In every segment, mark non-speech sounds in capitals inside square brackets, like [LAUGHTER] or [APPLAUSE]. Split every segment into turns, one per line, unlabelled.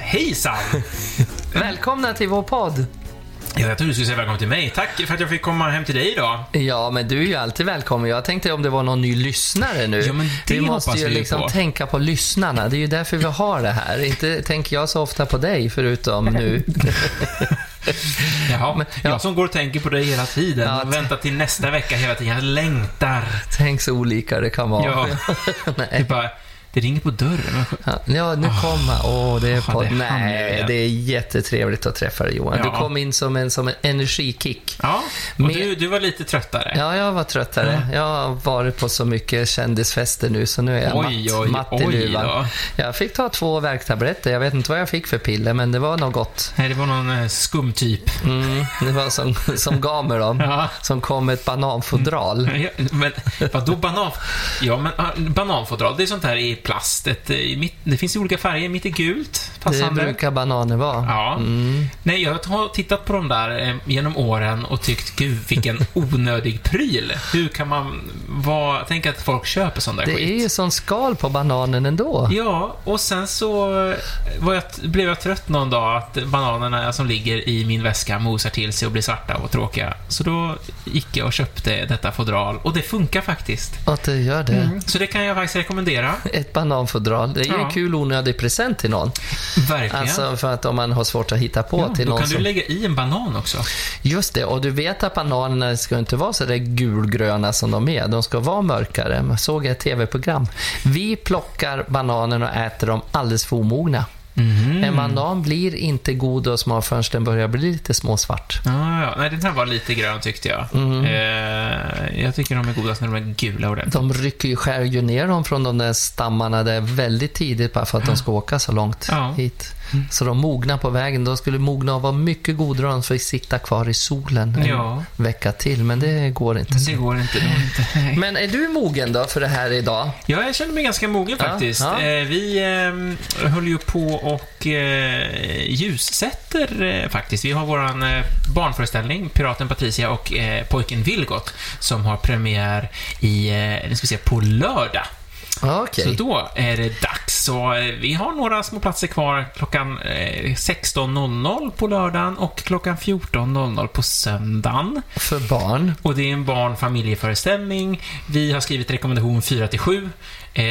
Hejsan! [LAUGHS]
Välkomna till vår podd.
Ja, jag trodde du skulle säga välkommen till mig. Tack för att jag fick komma hem till dig idag.
Ja, men du är ju alltid välkommen. Jag tänkte om det var någon ny lyssnare nu.
Ja, men det
vi måste ju
vi
liksom
på.
tänka på lyssnarna. Det är ju därför vi har det här. Inte tänker jag så ofta på dig, förutom nu. [LAUGHS]
Jaha,
Men, ja.
jag som går och tänker på dig hela tiden
Ja,
och väntar till nästa vecka hela tiden. Jag längtar.
Tänk så olika det kan vara.
Ja. [LAUGHS]
Nej.
bara, det ringer på dörren.
Ja, nu kommer Åh, det är på...
det han
Nej, det är jättetrevligt att träffa dig Johan. Du
Ja.
kom in som en, som en energikick.
Ja, och
Men-
du, du var lite tröttare.
Ja, jag var tröttare. Jag har varit på så mycket kändisfester nu, så nu är jag
Oj,
matt,
oj,
matt i luvan. Jag fick ta två värktabletter. Jag vet inte vad jag fick för piller, men det var något gott.
Nej, det var någon eh, skum typ.
Mm, det var som, som gav mig dem.
Ja.
Som kom med ett bananfodral.
Ja, men vadå banan? Ja, men ah, bananfodral, det är sånt här i plast. Ett, eh, i mitt, det finns olika färger. Mitt är gult.
Det
Passande.
brukar bananer vara.
Ja.
Mm.
Nej, jag har tittat på de där eh, genom åren och tyckt, gud vilken [LAUGHS] onödig pryl. Hur kan man vara... Tänk att folk köper sån där
Det
skit.
är ju sån skal på bananen ändå.
Ja, och sen så eh, jag, blev jag trött någon dag att bananerna som ligger i min väska mosar till sig och blir svarta och tråkiga. Så då gick jag och köpte detta fodral och det funkar faktiskt.
Att det gör det.
Så det kan jag faktiskt rekommendera. [LAUGHS]
Ett bananfodral. Det är ju
Ja.
en kul onödig present till någon.
Verkligen.
Alltså för att om man har svårt att hitta på
ja,
till
då
någon
kan
som...
du lägga i en banan också.
Just det, och du vet att bananerna ska inte vara så där gulgröna som de är. De ska vara mörkare. Jag såg ett tv-program. Vi plockar bananerna och äter dem alldeles för omogna.
Mhm.
En banan blir inte god och smal förrän den börjar bli lite småsvart.
Ah, ja. Nej, den här var lite grön tyckte jag.
Mm.
Eh, jag tycker de är godast när de är gula ordentligt.
De rycker ju, skär ju ner dem från de där stammarna där väldigt tidigt bara för att de ska åka så långt
Ja.
hit. Så de mognar på vägen. De skulle mogna och vara mycket godare om de fick sitta kvar i solen en
Ja.
vecka till, men det går inte.
Det går inte. Det går inte. [LAUGHS] Nej.
Men är du mogen då för det här idag?
Ja, jag känner mig ganska mogen
Ja,
faktiskt.
ja.
Eh, vi eh, höll ju på och eh, ljussätter eh, faktiskt. Vi har våran eh, barnföreställning, Piraten Patricia och eh, Pojken Vilgot, som har premiär i, eh, nu ska vi se, på lördag.
Okej.
Så då är det dags. Så eh, vi har några små platser kvar klockan eh, 16.00 på lördagen och klockan 14.00 på söndagen.
För barn.
Och det är en barn-familjeföreställning. Vi har skrivit rekommendation 4 till 7. Eh,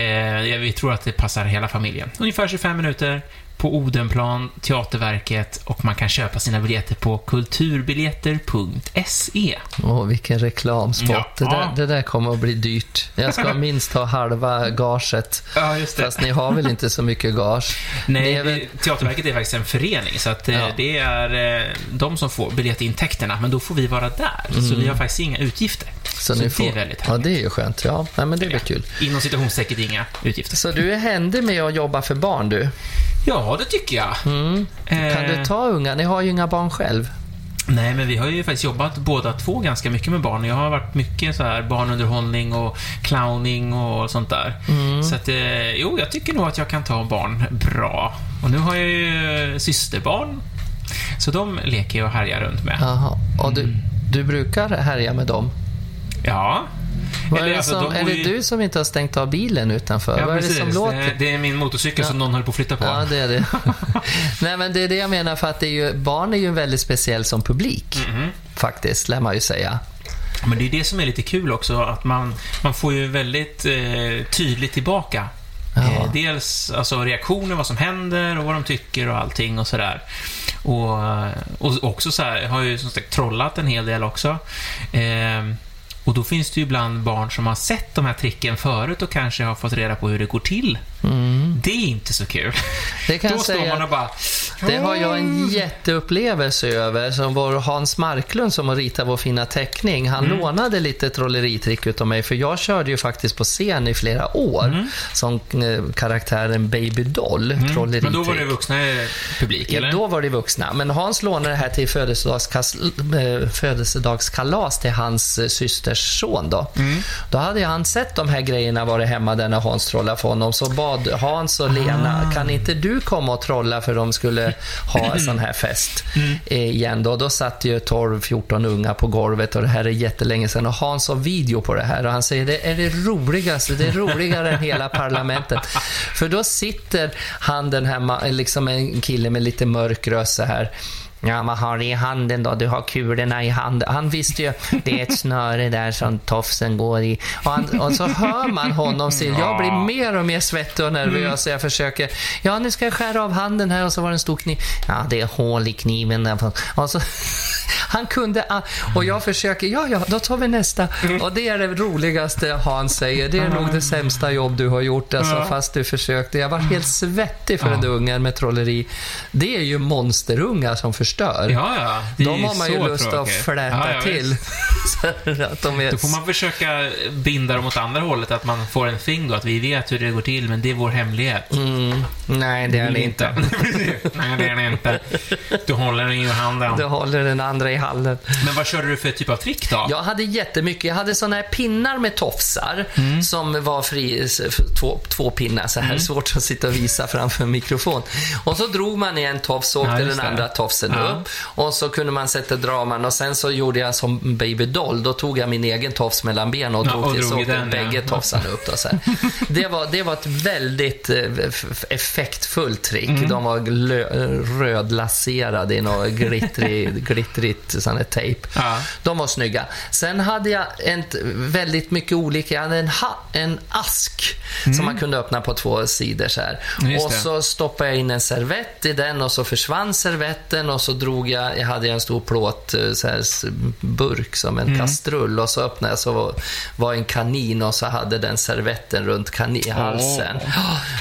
vi tror att det passar hela familjen. Ungefär 25 minuter på Odenplan, Teaterverket och man kan köpa sina biljetter på kulturbiljetter.se.
Åh, vilken reklamspot.
Ja.
Det, där, det där kommer att bli dyrt. Jag ska [LAUGHS] minst ha halva gaget.
Ja, just
Fast ni har väl inte så mycket gage?
Nej,
är väl-
det, Teaterverket är faktiskt en förening, så att eh,
Ja.
det är eh, de som får biljettintäkterna, men då får vi vara där. Så vi har faktiskt inga utgifter. Så,
ni
det
får-
är väldigt
Ja,
härligt.
det är ju skönt. Ja, nej, men det blir kul.
Inom citationstecken inga utgifter.
Så du är händig med att jobba för barn, du.
Ja, det tycker jag.
Mm. Kan
Eh,
du ta unga? Ni har ju inga barn själv.
Nej, men vi har ju faktiskt jobbat båda två ganska mycket med barn. Jag har varit mycket så här barnunderhållning och clowning och sånt där.
Mm.
Så att, eh, jo, jag tycker nog att jag kan ta barn bra. Och nu har jag ju systerbarn. Så de leker jag och härjar runt med.
Jaha. Och du,
Mm.
du brukar härja med dem?
Ja.
Vad är, det,
alltså,
som,
de
är det
ju-
du som inte har stängt av bilen utanför?
Ja,
Vad är
precis.
det som låter?
Det, är min motorcykel
Ja.
som någon håller på att flytta på.
Ja, det är det. [LAUGHS] Nej, men det är det jag menar, för att det är ju, barn är ju väldigt speciell som publik.
Mhm.
Faktiskt, lär man ju säga.
Men det är det som är lite kul också, att man, man får ju väldigt eh, tydligt tillbaka.
Ja.
Eh, dels alltså reaktioner, vad som händer och vad de tycker och allting och sådär. Och, och också så här, jag har ju som sagt trollat en hel del också. Eh, och då finns det ju ibland barn som har sett de här tricken förut och kanske har fått reda på hur det går till.
Mm.
Det är inte så kul.
Det kan
Då står man och bara...
Det har jag en jätteupplevelse över. Som vår Hans Marklund som har ritat vår fina teckning. Han
Mm.
lånade lite trolleritrick utav mig. För jag körde ju faktiskt på scen i flera år. Som eh, karaktären Baby Doll.
Mm.
Trolleritrick.
Men då var det vuxna eh, publik, eller?
Ja, då var det vuxna. Men Hans lånade det här till födelsedagskas, eh, födelsedagskalas till hans systers son. Då.
Mm.
då hade han sett de här grejerna varit hemma där när Hans trollade för honom. Så bad Hans Hans och Lena, kan inte du komma och trolla för de skulle ha en sån här fest eh, igen då. Då satt ju 12-14 unga på golvet och det här är jättelänge sedan och Hans har video på det här och han säger det är det roligaste, det är roligare än hela parlamentet. För då sitter han den här, liksom en kille med lite mörk röst så här Ja, vad har du i handen då? Du har kulorna i handen. Han visste ju, det är ett snöre där som tofsen går i. Och, han, och så hör man honom säga, jag blir mer och mer svettig och nervös. Så jag försöker, ja nu ska jag skära av handen här och så var det en stor kniv. Ja, det är hål i kniven. Där. Och så, [LAUGHS] han kunde, och jag försöker, ja ja, då tar vi nästa. Och det är det roligaste Hans säger. Det är nog det sämsta jobb du har gjort, alltså, fast du försökte. Jag var helt svettig för den ungen med trolleri. Det är ju monsterungar som förstör.
Ja, ja. Det
De har man ju lust att
tråkigt.
fläta
Ja, ja,
till. [LAUGHS] att de är...
Då får man försöka binda dem åt andra hållet, att man får en thing då, att vi vet hur det går till, men det är vår hemlighet.
Mm, nej, det är det inte. [LAUGHS]
Nej, det är det inte. Du håller den i handen.
Du håller den andra i handen.
Men vad körde du för typ av trick då?
Jag hade jättemycket. Jag hade såna här pinnar med tofsar
Mm.
som var fri, två, två pinnar så här. Svårt att sitta och visa framför en mikrofon. Och så drog man i en tofs och
Ja,
åkte
just
den andra tofsen
Ja.
Och så kunde man sätta draman och sen så gjorde jag som Baby Doll. Då tog jag min egen tofs mellan benen och
Ja,
drog
och drog
så
den, ja.
bägge tofsarna upp. Då, så här. [LAUGHS] Det, var, det var ett väldigt eh, effektfullt trick.
Mm.
De var rödlaserade i något glittrig, [LAUGHS] glittrigt sån här tejp.
Ja.
De var snygga. Sen hade jag en, väldigt mycket olika. Jag hade en, ha, en ask som man kunde öppna på två sidor så här.
Mm. Just
Och
det.
så stoppade jag in en servett i den och så försvann servetten och så drog jag, jag hade en stor plåt eh, så som en
Mm.
kastrull och så öppnade jag så var, en kanin och så hade den servetten runt kanin, halsen.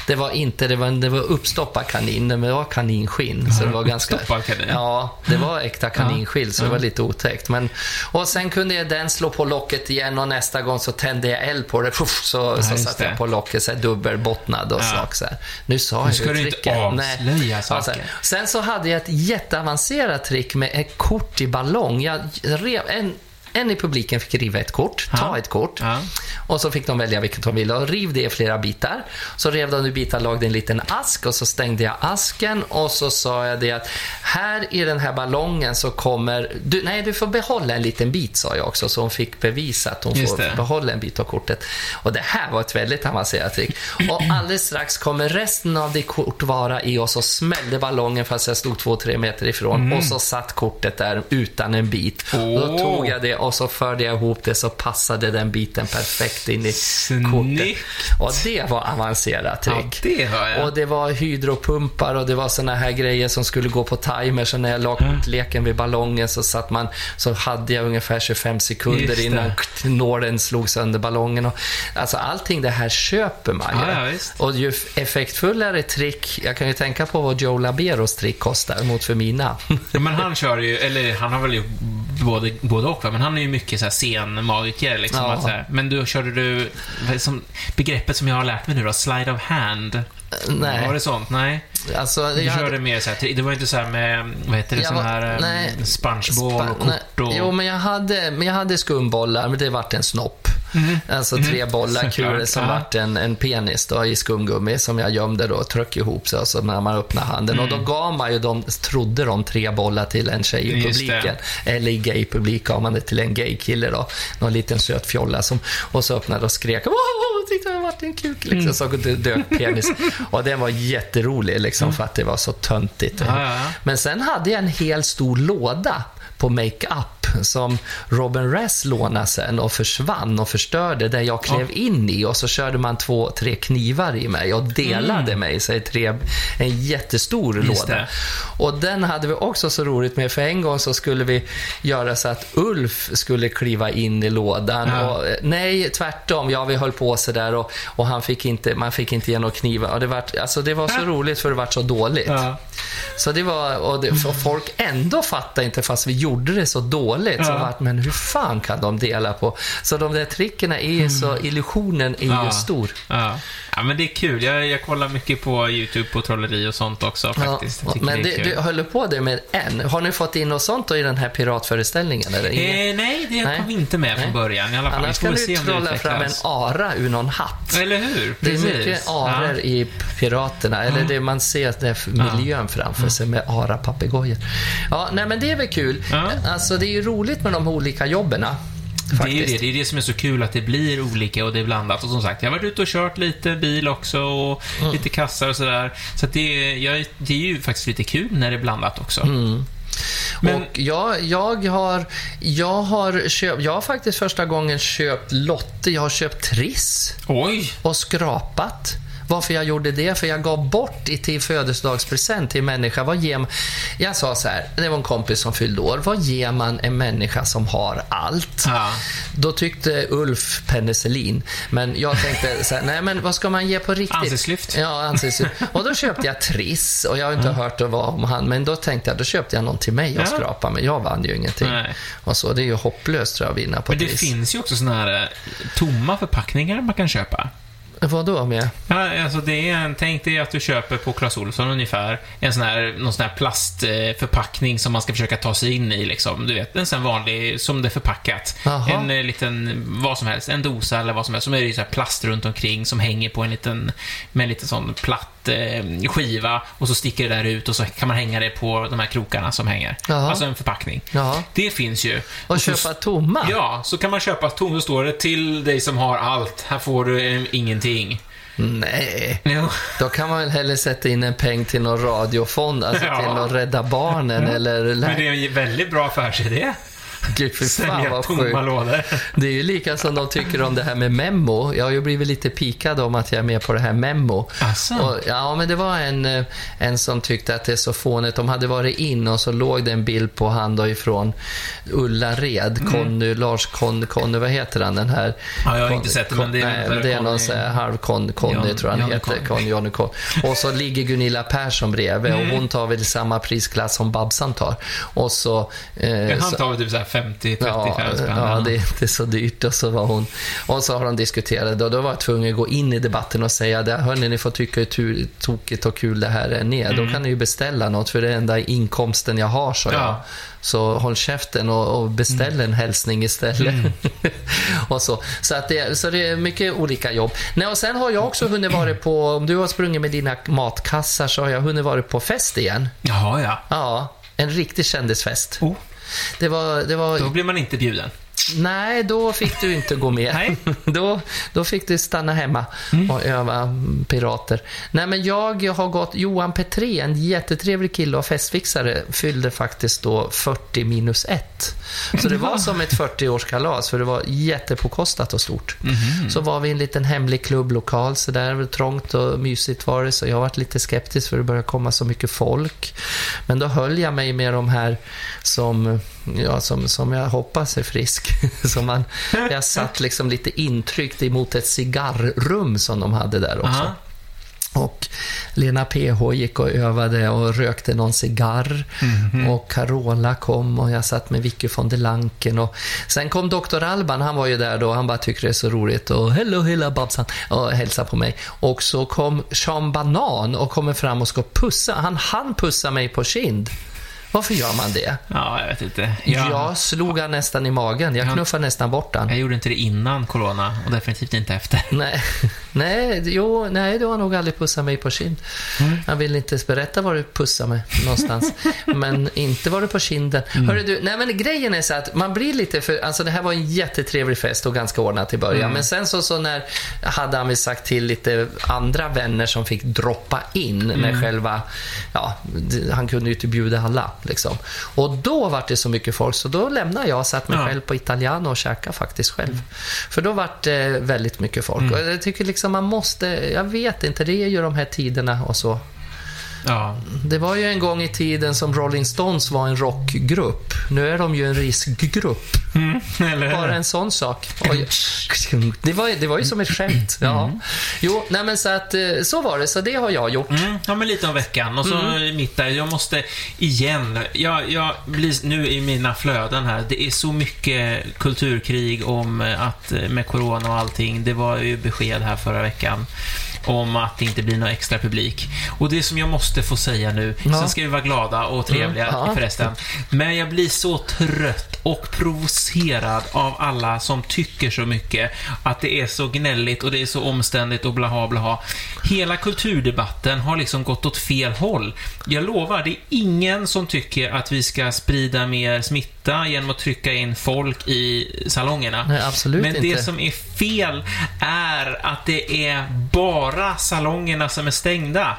Det var inte, det var, det var uppstoppad kanin, men det var kaninskinn. Så det var [LAUGHS] ganska,
Uppstoppad kanin?
Ja, det var äkta kaninskinn så det var lite otäckt. Men, och sen kunde jag den slå på locket igen och nästa gång så tände jag eld på det. Puff, så så
just
satte jag på locket så här, dubbelbottnad och
Ja.
sak så här. Nu sa jag
ska
ju
du inte avslöja
Ja,
saker.
så. Sen så hade jag ett jätteavancerat trick med ett kort i ballong. Jag rev en en i publiken fick riva ett kort, ta ett kort. Och så fick de välja vilket de ville. Och riv det i flera bitar. Så rev de i bitar, lagde en liten ask och så stängde jag asken och så sa jag det att här i den här ballongen så kommer... Du, nej, du får behålla en liten bit, sa jag också. Så hon fick bevisa att hon
Just
får
det.
behålla en bit av kortet. Och det här var ett väldigt avancerat trick. Och alldeles strax kommer resten av det kort vara i och så smällde ballongen fast jag stod två, tre meter ifrån. Och så satt kortet där utan en bit. Och då
Mm.
Tog jag det och så förde jag ihop det så passade den biten perfekt in i kortet.
Snyggt!
Och det var avancerat
Ja,
trick.
det hör jag.
Och det var hydropumpar och det var såna här grejer som skulle gå på timer. Så när jag la kortleken vid ballongen så satt man, så hade jag ungefär 25
Just
sekunder innan nålen slog sönder ballongen. Och, alltså allting det här köper man ju.
Ja, ja,
och ju effektfullare trick, jag kan ju tänka på vad Joe Laberos trick kostar mot för mina.
Ja, men han kör ju, eller han har väl gjort både, både och, men han är ju mycket så här scenmagiker. Liksom,
Ja.
att, så här, men du, körde du, som, begreppet som jag har lärt mig nu då, slide of hand.
Nej.
Var det sånt? Nej.
Alltså,
Du
jag hade-
körde mer så här, det var inte så här med, vad heter det,
Jag
sån
var-
här eh,
nej.
spongeboll
Spa-
och kort och...
Jo, men jag hade, men jag hade skumbollar, men det vart en snopp. Alltså tre bollar kulor som
ja.
vart en, en penis då, i skumgummi som jag gömde då och tryckte ihop så, så när man öppnade handen. Och då gav man ju de, trodde de tre bollar till en tjej i
Mm.
Publiken. Eller i gay-publik gav man det till en gay-kille då. Någon liten söt fjolla som, och så öppnade och skrek Wow, titta det vart en kuk
Mm.
liksom. Så dök penis. [LAUGHS] Och den var jätterolig liksom för att det var så töntigt.
Ja, ja.
Men sen hade jag en hel stor låda på makeup som Robin Ress lånade sen och försvann och förstörde där jag klev in i och så körde man två, tre knivar i mig och delade mig. Så tre, en jättestor
Mm. Just
låda.
det.
Och den hade vi också så roligt med för en gång så skulle vi göra så att Ulf skulle kliva in i lådan.
Ja.
Och, eh, nej, tvärtom. Ja, vi höll på så där och, och han fick inte, man fick inte ge några knivar. Och det, var, alltså, det var så roligt för det var så dåligt.
Ja.
Så det var, och, det, och folk ändå fattade inte fast vi gjorde det så dåligt. Så
Ja.
vart, men hur fan kan de dela på? Så de där trickerna är ju så, illusionen är ju
Ja.
stor.
Ja. ja, men det är kul. Jag, jag kollar mycket på YouTube på trolleri och sånt också faktiskt.
Men
det
du håller på det med en. Har ni fått in något sånt då i den här piratföreställningen? Eller?
Eh, nej, det
Nej.
kom inte med
Nej.
från början i alla fall.
Annars kan du trolla fram en ara ur någon hatt.
Eller hur?
Det är
Precis.
mycket aror i Piraterna, eller det man ser det är miljön framför sig med ara-papegojor. Ja, nej men det är väl kul. Alltså det är ju roligt med de olika jobben.
Det är ju det. Det är det som är så kul, att det blir olika och det är blandat. Och som sagt, jag har varit ute och kört lite bil också och
Mm.
lite kassar och sådär. Så att det, jag, det är ju faktiskt lite kul när det är blandat också.
Mm.
Men-
Och jag, jag, har, jag, har köpt, jag har faktiskt första gången köpt lotter. Jag har köpt Triss
Oj!
och skrapat. Varför jag gjorde det? För jag gav bort i till födelsedagspresent till en människa. Vad ger man? Jag sa så här, det var en kompis som fyllde år. Vad ger man en människa som har allt?
Ja.
Då tyckte Ulf penicillin. Men jag tänkte så här, nej men vad ska man ge på riktigt?
Ansiktslyft.
Ja, ansiktslyft. Och då köpte jag Triss och jag har inte hört det var om han, men då tänkte jag, då köpte jag någon till mig och
Ja.
skrapa, men jag vann ju ingenting.
Nej.
Och så, det är ju hopplöst tror jag att vinna på
Men det
Triss.
finns ju också såna här tomma förpackningar man kan köpa.
Vad då med?
Ja, alltså det är en, tänk dig att du köper på Clas Ohlson ungefär en sån här, någon sån här plastförpackning som man ska försöka ta sig in i liksom. Du vet, en sån vanlig, som det är förpackat.
Jaha.
En eh, liten, vad som helst, en dosa eller vad som helst. Som är det så här plast runt omkring som hänger på en liten, med en liten sån platt eh, skiva och så sticker det där ut och så kan man hänga det på de här krokarna som hänger.
Jaha.
Alltså en förpackning.
Ja.
Det finns ju.
Och
så-
köpa tomma?
Ja, så kan man köpa tom, så står det till dig som har allt. Här får du eh, ingenting.
Nej. [LAUGHS]
Jo.
Då kan man väl hellre sätta in en peng till någon radiofond, alltså
Ja.
till någon Rädda Barnen eller...
Men det är en väldigt bra affärsidé.
Gud, fy fan vad sjukt. Det är ju lika som de tycker om det här med memo. Jag har ju blivit lite pikad om att jag är med på det här memo.
Asså?
Och, ja, men det var en, eh, en som tyckte att det är så fånigt. De hade varit in och så låg det en bild på han då ifrån Ullared,
Mm.
Conny, Lars Conny, Conny, vad heter han den här?
Ja, jag har inte sett det, men det är
nej, men det är
Conny-
någon halv Con, Conny,
Jan-
tror jag han heter.
Conny.
Conny, Johnny Conny. Och så ligger Gunilla Persson bredvid
Mm.
och hon tar väl samma prisklass som Babsan tar. Och så... Eh,
Han tar väl typ så här 50-35
Ja,
spänn.
ja, det är inte så dyrt. Och så, var hon, och så har de diskuterat och då var jag tvungen att gå in i debatten och säga det. Hörni, ni får tycka hur tokigt och kul det här är. Då kan ni ju beställa något för det är enda inkomsten jag har, jag.
Mm. Ja.
Så håll käften och, och beställ en hälsning istället.
Mm. [LAUGHS]
och så så, att det, så det är mycket olika jobb. Nej, och sen har jag också hunnit vara på, om du har sprungit med dina matkassar så har jag hunnit vara på fest igen.
Jaha, ja.
Ja, en riktig kändisfest.
Oh,
det var, det var
då blir man inte bjuden.
Nej, då fick du inte gå med.
Nej. [LAUGHS]
då, då fick du stanna hemma och öva mm, pirater. Nej, men jag har gått... Johan Petré, en jättetrevlig kille och festfixare, fyllde faktiskt då 40 minus 1. Så det [LAUGHS] var som ett 40-årskalas, för det var jättepåkostat och stort. Så var vi i en liten hemlig klubblokal, så där trångt och mysigt var det, så jag varit lite skeptisk för det började komma så mycket folk. Men då höll jag mig med de här som, ja, som, som jag hoppas är frisk. [LAUGHS] som man, jag satt liksom lite intryckt emot ett cigarrum som de hade där också.
Aha.
Och Lena PH gick och övade och rökte någon cigarr. Och Carola kom och jag satt med Vicky von der Lanken. Och sen kom Dr. Alban, han var ju där då. Han bara tycker det är så roligt. Och hello hela Babsan. Och hälsade på mig. Och så kom Sean Banan och kommer fram och ska pussa. Han hann pussa mig på kind. Varför gör man det?
Ja, jag vet inte. Jag,
Jag slog han nästan i magen. Jag knuffade nästan bort han.
jag gjorde inte det innan corona och definitivt inte efter.
Nej, nej, jo, nej, du har nog aldrig pussat mig på kind. Jag vill inte berätta var du pussade mig någonstans. [LAUGHS] men inte var du på kinden. Hörru du, nej men grejen är så att man blir lite för, alltså det här var en jättetrevlig fest och ganska ordnat i början. Men sen så, så när, hade han väl sagt till lite andra vänner som fick droppa in med själva, ja, han kunde ju inte bjuda alla liksom. Och då var det så mycket folk så då lämnade jag och satt mig
Ja.
själv på Italiano och käkade faktiskt själv. För då var det väldigt mycket folk. Och jag tycker liksom man måste, jag vet inte, det är ju de här tiderna och så.
Ja.
Det var ju en gång i tiden som Rolling Stones var en rockgrupp. Nu är de ju en riskgrupp.
Mm, eller
Bara en sån sak. Oj. Det var, det var ju som ett skämt. Ja. Jo, nej men så att eh, så var det. Så det har jag gjort.
Mm, ja, men lite om veckan. Och så mitt där, jag måste igen, jag, jag blir nu i mina flöden här, det är så mycket kulturkrig om eh, att eh, med corona och allting, det var ju besked här förra veckan om att det inte blir någon extra publik. Och det som jag måste få säga nu,
Ja.
sen ska vi vara glada och trevliga
Mm, ja.
förresten, men jag blir så trött och provocerad av alla som tycker så mycket att det är så gnälligt och det är så omständigt och blaha blaha. Hela kulturdebatten har liksom gått åt fel håll. Jag lovar, det är ingen som tycker att vi ska sprida mer smitta genom att trycka in folk i salongerna.
Nej, absolut
Men det
inte.
som är fel är att det är bara salongerna som är stängda.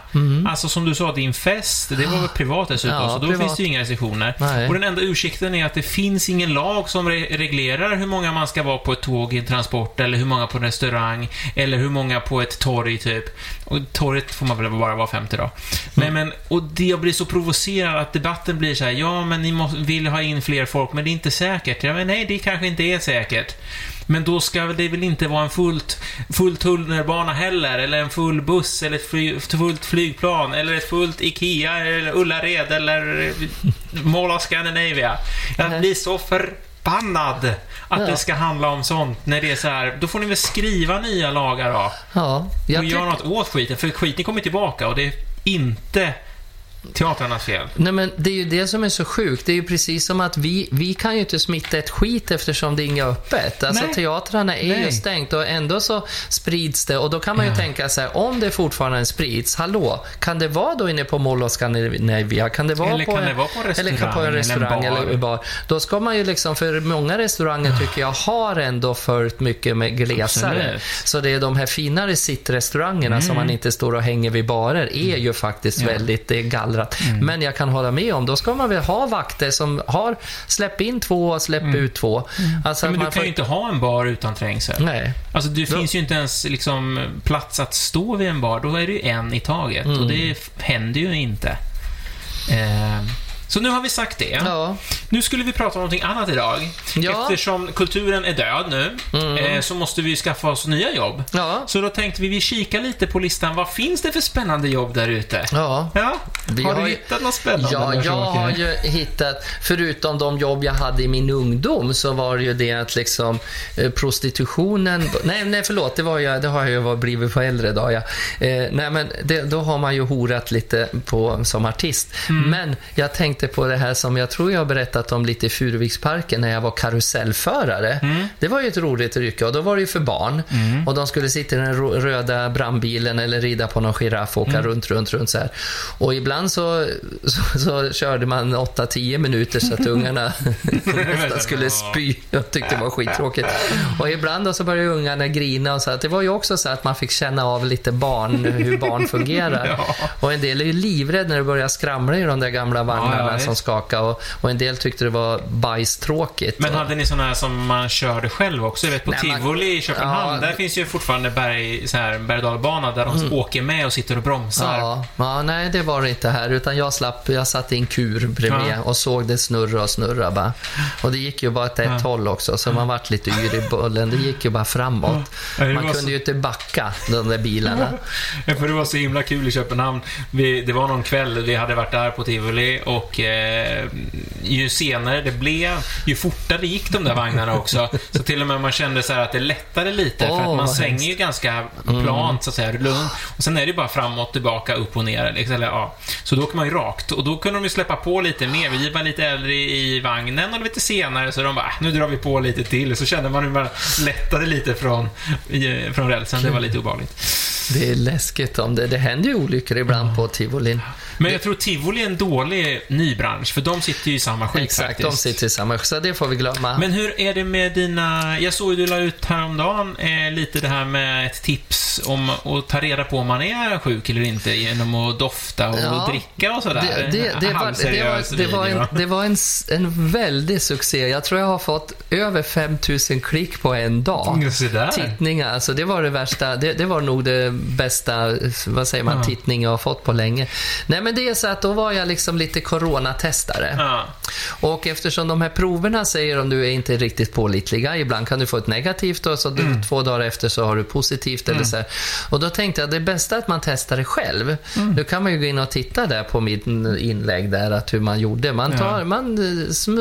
Alltså som du sa, din fest, det var väl privat dessutom,
Mm. Ja,
så då
privat.
finns det ju inga restriktioner.
Nej.
Och den enda ursäkten är att det finns ingen lag som re reglerar hur många man ska vara på ett tåg i en transport, eller hur många på en restaurang, eller hur många på ett torg, typ. Och torget får man väl bara vara 50 då. Men, men, och det jag blir så provocerad att debatten blir så här, ja, men ni måste, vill ha in fler folk, men det är inte säkert. Ja, men nej, det kanske inte är säkert. Men då ska det väl inte vara en fullt, full tunnelbana heller, eller en full buss, eller ett fly, fullt flygplan, eller ett fullt IKEA, eller Ullared, eller Mall of Scandinavia. Jag blir så förbannad att
Ja.
det ska handla om sånt, när det är så här, då får ni väl skriva nya lagar då.
Ja, jag
Och göra något åt skiten, för skiten kommer tillbaka och det är inte teatrarnas fel.
Nej, men det är ju det som är så sjukt. Det är ju precis som att vi, vi kan ju inte smitta ett skit eftersom det är inget öppet. Alltså
Nej.
teatrarna är ju
Nej.
stängt och ändå så sprids det och då kan man ju
Ja.
tänka så här, om det fortfarande sprids, hallå, kan det vara då inne på Mall of Scandinavia? Kan det vara
Eller
på
kan
en,
det vara på en
eller kan på en
restaurang
restaurang
eller en
eller bar? Då ska man ju liksom, för många restauranger tycker jag har ändå följt mycket med glesare.
Absolut.
Så det är de här finare sittrestaurangerna som man inte står och hänger vid barer är ju faktiskt
Mm. Ja.
väldigt det är gallrat. Men jag kan hålla med om, då ska man väl ha vakter som har släpp in två och släpp ut två. Alltså
Mm. Men
att
du kan
får...
ju inte ha en bar utan trängsel.
Nej.
Alltså det
Då-
finns ju inte ens liksom plats att stå vid en bar. Då är det ju en i taget.
Mm.
Och det händer ju inte. Eh, så nu har vi sagt det.
Ja.
Nu skulle vi prata om någonting annat idag.
Ja. Mm.
Eftersom kulturen är död nu, eh, så måste vi skaffa oss nya jobb.
Ja.
Så då tänkte vi, vi kika lite på listan. Vad finns det för spännande jobb där ute?
Ja.
Ja, har,
har
du hittat något spännande?
Ja, jag har ju hittat, förutom de jobb jag hade i min ungdom, så var det ju det att liksom eh, prostitutionen, nej, nej förlåt, det, var jag, det har jag ju varit- blivit på äldre dag, ja. eh, Nej, men det, då har man ju horat lite på, som artist.
Mm.
Men jag tänkte på det här som jag tror jag har berättat om lite i Furuviksparken när jag var karusellförare.
Mm.
Det var ju ett roligt yrke och då var det ju för barn. Och de skulle sitta i den röda brandbilen eller rida på någon giraff och åka
Mm.
runt, runt, runt så här. Och ibland så, [LAUGHS] så, så körde man 8-10 minuter så att ungarna [LAUGHS] nästan skulle spy. Jag tyckte det var skittråkigt. Och ibland då så började ungarna grina och så att det var ju också så att man fick känna av lite barn, hur barn fungerar. [LAUGHS]
Ja.
Och en del är ju livrädd när det börjar skramla i de där gamla vagnarna
Ja,
som skakar och, och en del tyckte det var bajstråkigt.
Men hade ni sådana här som man körde själv också? Jag vet på
Nej, man-
Tivoli i Köpenhamn,
Ja.
där finns ju fortfarande berg, så här, berg dalbana där de åker med och sitter och bromsar.
Ja, ja, nej det var det inte här. Utan jag slapp, jag satt i en kur bredvid
Ja.
och såg det snurra och snurra bara. Och det gick ju bara åt ett
Ja.
håll också, så man vart lite yr i bullen. Det gick ju bara framåt. Man kunde
så-
ju inte backa, de där bilarna. [LAUGHS]
Ja, för det var så himla kul i Köpenhamn. Vi, det var någon kväll, vi hade varit där på Tivoli och eh, ju senare det blev, ju fortare gick de där vagnarna också. [LAUGHS] Så till och med man kände så här att det lättade lite för
Åh,
att man svänger
hemskt. Mm.
ju ganska plant så att säga, lugnt. Och sen är det ju bara framåt, tillbaka, upp och ner. Liksom, eller, ja. Så då åker man ju rakt och då kunde de ju släppa på lite mer. Vi var lite äldre i vagnen och lite senare så de bara, "Ah, nu drar vi på lite till. Så kände man hur man lättade lite från, i, från rälsen. Det var lite obehagligt.
Det är läskigt om det. Det händer ju olyckor ibland på tivolin.
Men jag tror Tivoli är en dålig ny bransch, för de sitter ju i samma skit
Exakt,
faktiskt.
de sitter i samma... Så det får vi glömma.
Men hur är det med dina... Jag såg ju du la ut häromdagen eh, lite det här med ett tips om att ta reda på om man är sjuk eller inte genom att dofta och
Ja,
dricka och sådär.
Det, det, det, var, det, var, det, var en, det var en, en väldig succé. Jag tror jag har fått över 5000 klick på en dag.
Mm.
Tittningar, alltså det var det värsta. Det, det var nog det bästa, vad säger man,
Ja.
tittning jag har fått på länge. Nej men det är så att då var jag liksom lite coronatestare.
Ja.
Och eftersom de här proverna säger om du är inte riktigt pålitliga, ibland kan du få ett negativt och så
Mm.
två dagar efter så har du positivt eller så här. Och då tänkte jag det är bästa att man testar det själv.
Mm.
Nu kan man ju gå in och titta där på mitt inlägg där, att hur man gjorde. Man, tar,
Ja.
man,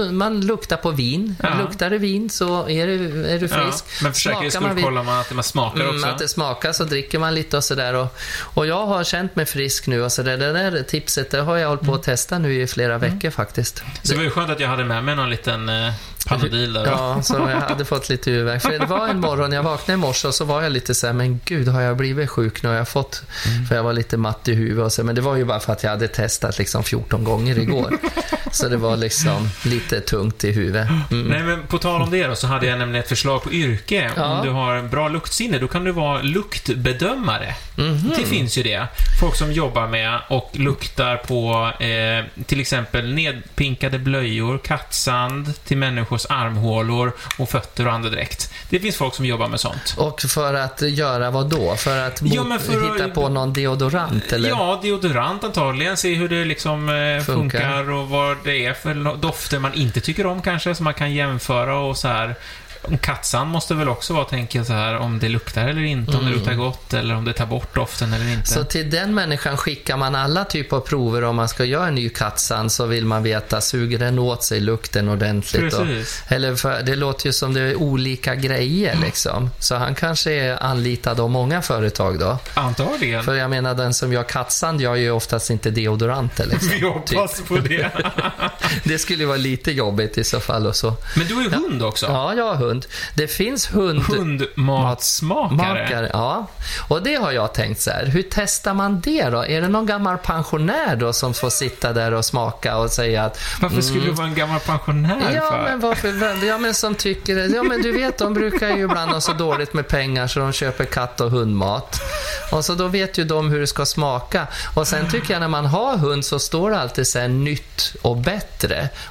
eh, man luktar på vin.
Ja.
Luktar det vin så är du, är du
Ja.
frisk.
Men för säkerhets skull kollar man att man smakar
Mm,
också.
att det smakar så dricker man lite och sådär. Och, och jag har känt mig frisk nu och så där, det där tipset det har jag hållit på att testa nu i flera veckor faktiskt.
Så det var ju skönt att jag hade med mig någon liten eh, Panodil där.
Ja, så jag hade fått lite huvudvärk. För det var en morgon, jag vaknade i morse och så var jag lite så här, men gud, har jag blivit sjuk nu? Har jag fått... För jag var lite matt i huvudet och så, men det var ju bara för att jag hade testat liksom 14 gånger igår. [LAUGHS] så det var liksom lite tungt i huvudet. Mm.
Nej, men på tal om det då, så hade jag nämligen ett förslag på yrke.
Ja.
Om du har bra luktsinne, då kan du vara luktbedömare.
Mhm.
Det finns ju det. Folk som jobbar med och luktar på eh, till exempel nedpinkade blöjor, kattsand till människors armhålor och fötter och andedräkt. Det finns folk som jobbar med sånt.
Och för att göra vad då? För att mot,
Ja, för att-
hitta på någon deodorant eller?
Ja, deodorant antagligen. Se hur det liksom eh,
Funkar.
funkar. och vad det är för dofter man inte tycker om kanske, som man kan jämföra och så här. En Kattsand måste väl också vara, tänker jag så här, om det luktar eller inte, om det luktar gott eller om det tar bort doften eller inte.
Så till den människan skickar man alla typer av prover om man ska göra en ny kattsand så vill man veta, suger den åt sig lukten ordentligt? Och,
Precis.
eller för, det låter ju som det är olika grejer liksom. Så han kanske är anlitad av många företag då.
Antagligen.
För jag menar den som gör kattsand gör ju oftast inte deodoranter [LAUGHS] liksom.
Vi hoppas på det. [LAUGHS]
Det skulle ju vara lite jobbigt i så fall och så.
Men du har ju hund också.
Ja, jag har hund. Det finns hund...
Hundmatsmakare.
Makare, ja. Och det har jag tänkt så här. Hur testar man det då? Är det någon gammal pensionär då som får sitta där och smaka och säga att
Varför skulle du vara en gammal pensionär
Mm. Ja,
för?
men varför? Ja, men som tycker... Ja, men du vet, de brukar ju ibland ha så dåligt med pengar så de köper katt och hundmat. Och så då vet ju de hur det ska smaka. Och sen tycker jag när man har hund så står det alltid så här nytt och bättre.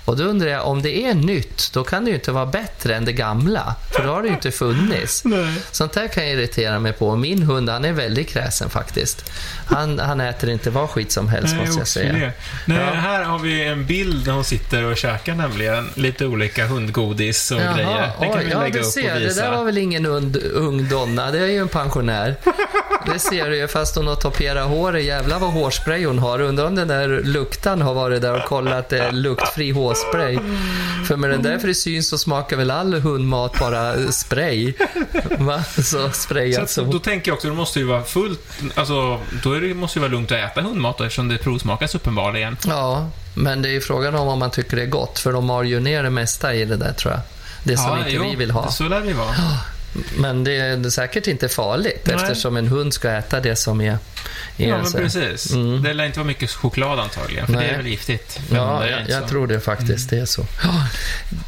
Och då undrar jag, om det är nytt, då kan det ju inte vara bättre än det gamla. För då har det ju inte funnits. [LAUGHS]
Nej.
Sånt där kan jag irritera mig på. Min hund, han är väldigt kräsen faktiskt. Han, han äter inte vad skit som helst,
Nej,
måste jag säga.
det. Nej,
Ja.
Här har vi en bild där hon sitter och käkar nämligen lite olika hundgodis och grejer. Det kan
oj,
vi
ja,
lägga
du
upp
ser,
och
det
visa.
där var väl ingen und, ung donna, det är ju en pensionär. Det ser du ju, fast hon har toperat håret. Jävlar vad hårspray hon har. Undrar om den där luktan har varit där och kollat eh, luktfri hårspray. För med den där frisyn så smakar väl all hundmat bara spray. Va? Så
Så
sprayat
att,
så.
då tänker jag också, det måste ju vara fullt, alltså, då det, måste det vara lugnt att äta hundmat då, eftersom det provsmakas uppenbarligen.
Ja, men det är ju frågan om om man tycker det är gott. För de har ju ner det mesta i det där tror jag. Det som inte
jo,
vi vill ha.
Så lär det vara.
Men det är säkert inte farligt
Nej.
eftersom en hund ska äta det som är... är
Ja, men
så-
precis.
Mm.
Det lär inte vara mycket choklad antagligen, för
Nej.
det är väl giftigt.
Ja, jag, jag tror det faktiskt. Det är så.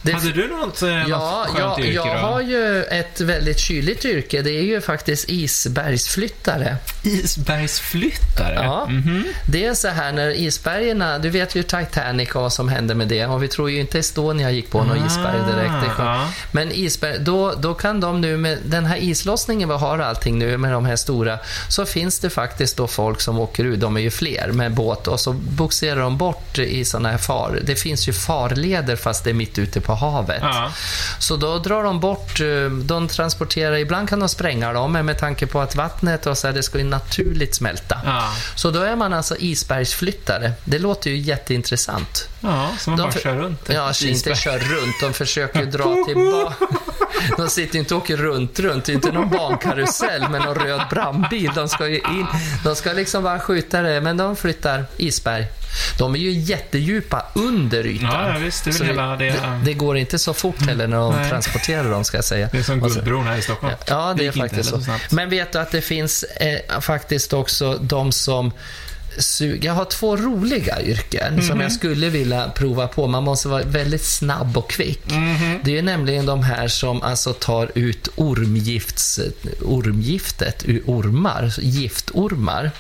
Det,
Hade du något, eh,
ja,
något skönt
ja,
yrke
jag
då?
har ju ett väldigt kyligt yrke. Det är ju faktiskt isbergsflyttare.
Isbergsflyttare?
Ja.
Mhm.
Det är så här när isbergen, du vet ju Titanic och vad som hände med det. Och vi tror ju inte Estonia gick på något isberg direkt.
Ah, ja.
Men isberg, då, då kan de nu med den här islossningen vi har allting nu med de här stora, så finns det faktiskt då folk som åker ut, de är ju fler, med båt och så boxerar de bort i sådana här far. Det finns ju farleder fast det är mitt ute på havet.
Ja.
Så då drar de bort, eh, de transporterar, ibland kan de spränga dem, men med tanke på att vattnet och så här, det ska ju naturligt smälta.
Ja.
Så då är man alltså isbergsflyttare. Det låter ju jätteintressant.
ja, så man
De
bara kör runt
Ja, inte kör runt. De försöker dra [LAUGHS] tillbaka. De sitter inte och åker runt, runt. Det är inte någon bankarusell med någon röd brandbil. De ska ju in. De ska liksom bara skjuta det, men de flyttar isberg. De är ju jättedjupa under ytan.
Ja, ja, visst. Det
Så
hela det.
det, det går inte så fort heller när de
Nej.
transporterar dem, ska jag säga.
Det är som
så-
Guldbron här i Stockholm.
Ja, det, är faktiskt så.
snabbt.
Men vet du att det finns eh, faktiskt också de som. Jag har två roliga yrken
Mhm.
som jag skulle vilja prova på. Man måste vara väldigt snabb och kvick.
Mhm.
Det är nämligen de här som alltså tar ut ormgifts... ormgiftet ur ormar, giftormar.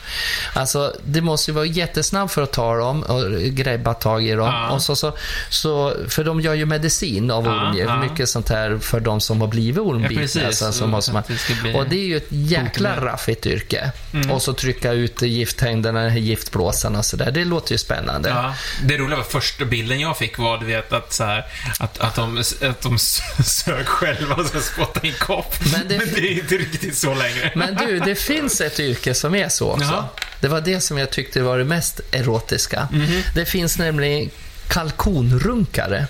Alltså, det måste ju vara jättesnabbt för att ta dem och greppa tag i dem.
Ja.
Och så, så, så, för de gör ju medicin av
Ja,
ormgift.
ja.
Mycket sånt här för de som har blivit ormbitna. alltså, så måste man,
Att det
och det är ju ett jäkla raffigt yrke.
Mm.
Och så trycka ut gifthängderna, giftblåsarna och sådär. Det låter ju spännande.
Ja, det roliga var första bilden jag fick var, du vet, att, så här, att, att, de, att de [LAUGHS] sög själva och spottade i en kopp.
Men det-
Men det är inte riktigt så längre.
Men du, det finns ett yrke som är så också.
Jaha.
Det var det som jag tyckte var det mest erotiska.
Mhm.
Det finns nämligen kalkonrunkare.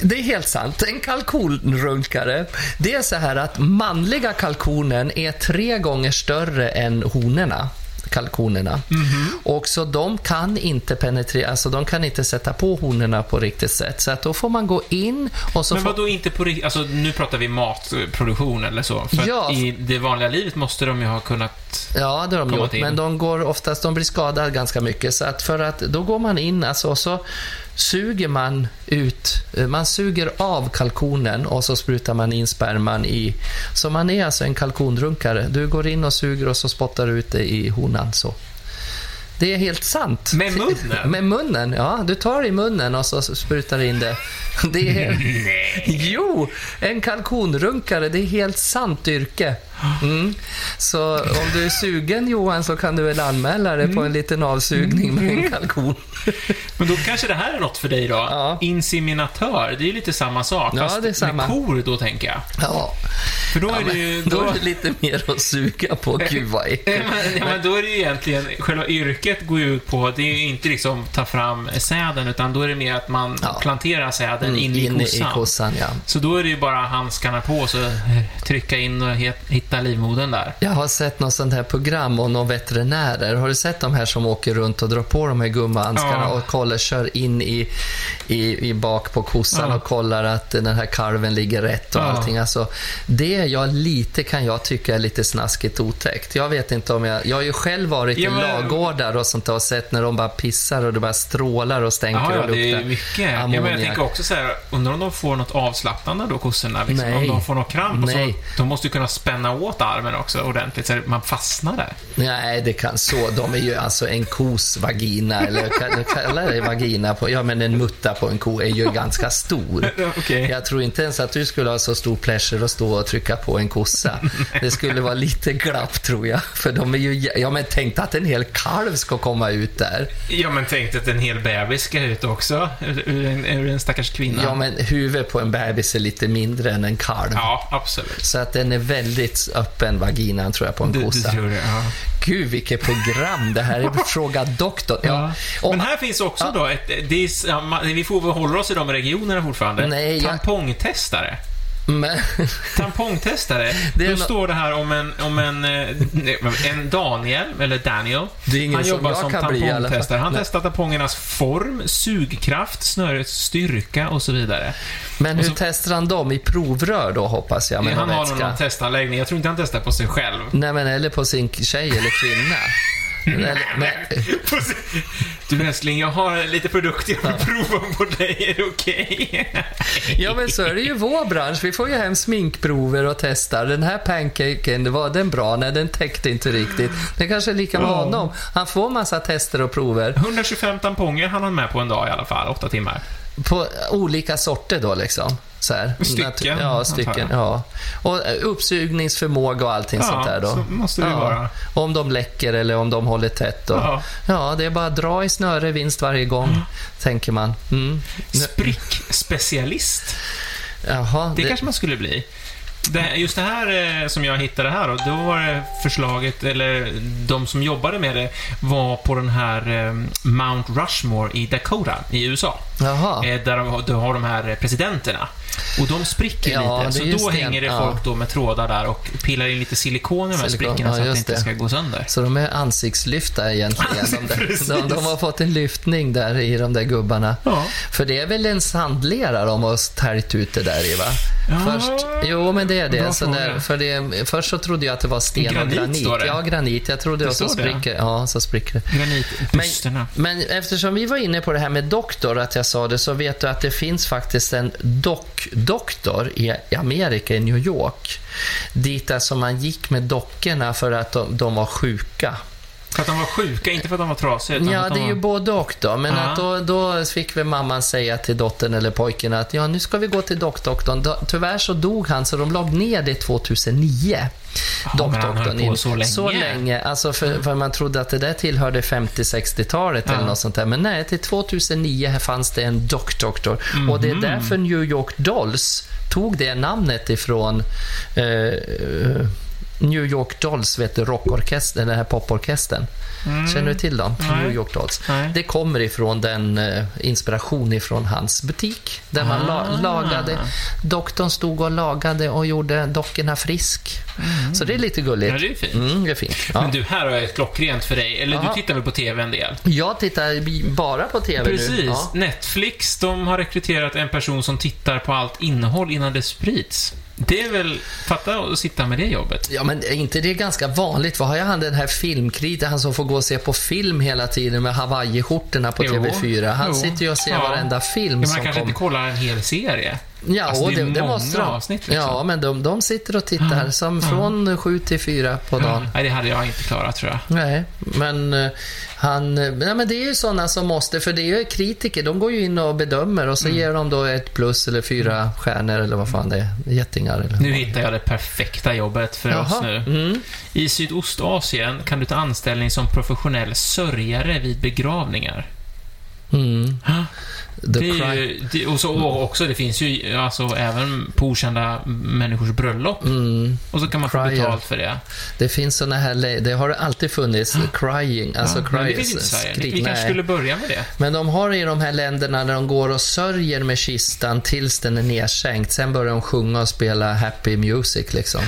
Det är helt sant. En kalkonrunkare, det är så här att manliga kalkonen är tre gånger större än honorna. Kalkonerna.
Mhm.
Och så de kan inte penetrera, alltså de kan inte sätta på honorna på riktigt sätt. Så att då får man gå in och så
Men
får...
vad då inte på riktigt? Alltså, nu pratar vi matproduktion eller så. För
Ja.
i det vanliga livet måste de ju ha kunnat...
Ja, det har de gjort, men de går oftast, de blir skadade ganska mycket. Så att för att då går man in alltså, och så suger man ut, eh, man suger av kalkonen och så sprutar man in sperman i. Så man är alltså en kalkonrunkare. Du går in och suger och så spottar du ut det i honan så. Det är helt sant.
Med munnen?
Med munnen, ja. Du tar i munnen och så sprutar in det. Det är... [LAUGHS] Jo, en kalkonrunkare, det är helt sant yrke. Mm. Så om du är sugen Johan så kan du väl anmäla dig på en liten avsugning med en kalkon. [LAUGHS]
Men då kanske det här är något för dig då?
Ja.
Inseminatör, det är ju lite samma sak.
Ja,
fast
det är samma.
med kor då, tänker jag.
Ja,
För då
ja
är det ju...
då
Då,
är det lite mer att suga på. [LAUGHS] Gud vad
Ja, men, då är det ju egentligen, själva yrket går ju ut på, det är ju inte liksom ta fram säden, utan då är det mer att man
Ja.
planterar säden
Mm,
in i kossan.
i kossan, ja.
Så då är det ju bara handskarna på och så trycka in och he- hitta livmodern där.
Jag har sett något sånt här program om några veterinärer. Har du sett de här som åker runt och drar på de här gummihandskarna
Ja.
och kollar, kör in i, i, i bak på kossan
Ja.
och kollar att den här kalven ligger rätt och
Ja.
allting. Alltså, det jag lite kan jag tycka är lite snaskigt otäckt. Jag vet inte om jag... Jag har ju själv varit
Ja,
i
men-
lagårdar och sånt och sett när de bara pissar och det bara strålar och stänker
Ja, ja,
och
det är
luktar.
mycket. Ja, men jag tänker också så här, undrar om de får något avslappnande då, kossorna? Liksom.
Nej.
Om de får något kramp och så. De måste ju kunna spänna åt armen också ordentligt, så man fastnar där.
Nej, det kan så. De är ju alltså en kos vagina, eller kallar det vagina på, ja men en mutta på en ko är ju ganska stor. [LAUGHS]
Okej.
Jag tror inte ens att du skulle ha så stor pleasure att stå och trycka på en kossa. Det skulle vara lite glapp tror jag. För de är ju, ja men tänk att en hel kalv ska komma ut där.
Ja, men tänk att en hel bebis ska ut också, ur en, ur en stackars kvinna.
Ja men huvudet på en bebis är lite mindre än en kalv.
Ja, absolut.
Så att den är väldigt öppen, vaginan tror jag, på en
Du, du
kossa.
tror det, ja.
Gud, vilket program. Det här är [LAUGHS] Fråga doktorn. Ja. Och-
Men här finns också då ett... Är, vi får hålla oss i de regionerna fortfarande.
Nej, jag-
Tampongtestare.
Men, [LAUGHS]
Tampongtestare.
Det
Då står det här om en, om en, eh, en Daniel, eller Daniel. Han
som
jobbar som
fall.
tampongtestare. Han testar tampongernas form, sugkraft, snörets styrka och så vidare.
men hur
så-
testar han dem? I provrör då, hoppas jag,
han har någon testanläggning. Jag tror inte han testar på sig själv.
Nej, men eller på sin tjej eller kvinna. [LAUGHS] men,
Du älskling, jag har lite produkter jag vill prova på dig. Är det okej?
ja, men så är det ju i vår bransch. Vi får ju hem sminkprover och testar. Den här pancaken, var den bra? Nej, den täckte inte riktigt. Det kanske är lika med
Ja.
honom. Han får massa tester och prover.
125 tamponger hann han med på en dag i alla fall, åtta timmar.
På olika sorter då liksom. Så här.
Stycken,
Ja, stycken. Ja. Och eh, uppsugningsförmåga och allting
Ja,
sånt där då.
så måste det ju vara.
Om de läcker eller om de håller tätt. Och,
Ja.
ja. det är bara att dra i snöre, vinst varje gång, tänker man. Mm.
Sprickspecialist.
Jaha,
Det kanske man skulle bli. Det, just det här eh, som jag hittade här då, då var det förslaget, eller de som jobbade med det, var på den här eh, Mount Rushmore i Dakota i USA.
Jaha.
Eh, där de, har- du har de här presidenterna. Och de spricker
Ja,
lite, så då
det.
hänger det
Ja.
folk då med trådar där och pillar in lite silikon i de här
Silikon,
sprickorna
ja,
så att det inte ska gå sönder.
Så de är ansiktslyfta egentligen. De, där.
Precis.
de, de har fått en lyftning där i de där gubbarna.
Ja.
För det är väl en sandlera de har täljt ut det där i va?
Ja.
Först, jo, men det det är det. Så där, för det. Först så trodde jag att det var sten
Granit
och granit. Ja, granit. Jag trodde
Det
och så
står det,
spricker, ja, så spricker det.
Granitbysterna.
Men eftersom vi var inne på det här med doktor, att jag sa det, så vet du att det finns faktiskt en dock-doktor i i Amerika, i New York. Dit alltså man gick med dockorna för att de, de var sjuka.
För att de var sjuka, inte för att de var trasiga. Utan
Ja,
att
det
de
är ju
var...
både och då. Men att då, då fick väl mamman säga till dottern eller pojken att ja, nu ska vi gå till dockdoktorn. Då- Tyvärr så dog han, så de låg ner det 2009.
Ja, men han höll på
in.
så länge.
Så länge. Alltså för, för man trodde att det där tillhörde 50-60-talet eller
Ja.
något sånt där. Men nej, till 2009 här fanns det en dockdoktor. Och det är
Mhm.
därför New York Dolls tog det namnet ifrån eh, eh, New York Dolls, vet du, rockorkestern, den här poporkestern. Känner du till dem?
Mm. Nej.
New York Dolls.
Nej.
Det kommer ifrån den eh, inspiration ifrån hans butik. Där man la,
Ah.
lagade, doktorn stod och lagade och gjorde dockorna frisk. Så det är lite gulligt.
Ja, det är fint.
Mm, det är fint. Ja.
Men du, här har jag ett klockrent för dig. Eller
Jaha.
du tittar väl på TV en del?
Jag tittar bara på TV nu.
Precis.
Ja.
Netflix, de har rekryterat en person som tittar på allt innehåll innan det sprids. Det är väl... Fatta att sitta med det jobbet.
Ja, men är inte det ganska vanligt? Vad har jag han den här filmkritiken, han som får gå och se på film hela tiden med hawaiiskjortorna på
Jo,
TV4. Han
jo.
sitter ju och ser
Ja.
varenda film
Ja, man
som
kanske
kommer.
inte kollar en hel serie.
Ja,
Alltså, det
det, det måste de.
avsnitt, liksom.
Ja, men de, de sitter och tittar som från sju till fyra på dagen.
Nej, det hade jag inte klarat tror jag.
Nej, men eh, han... Nej, men det är ju sådana som måste, för det är ju kritiker, de går ju in och bedömer och så
Mm.
ger de då ett plus eller fyra stjärnor eller vad fan det är, getingar eller...
Nu hittar jag det perfekta jobbet för oss nu.
Mm.
I Sydostasien kan du ta anställning som professionell sörjare vid begravningar.
Mm. The
Det är ju, det, och, så, och också, det finns ju alltså även på okända människors bröllop.
Mm.
Och så kan man få
Crier.
betalt för det.
Det finns såna här, det har alltid funnits, crying, alltså
Ja, men det
cry,
finns inte i Sverige.
skrik,
Vi kanske
nej.
skulle börja med det.
Men de har i de här länderna där de går och sörjer med kistan tills den är nedsänkt. Sen börjar de sjunga och spela happy music liksom.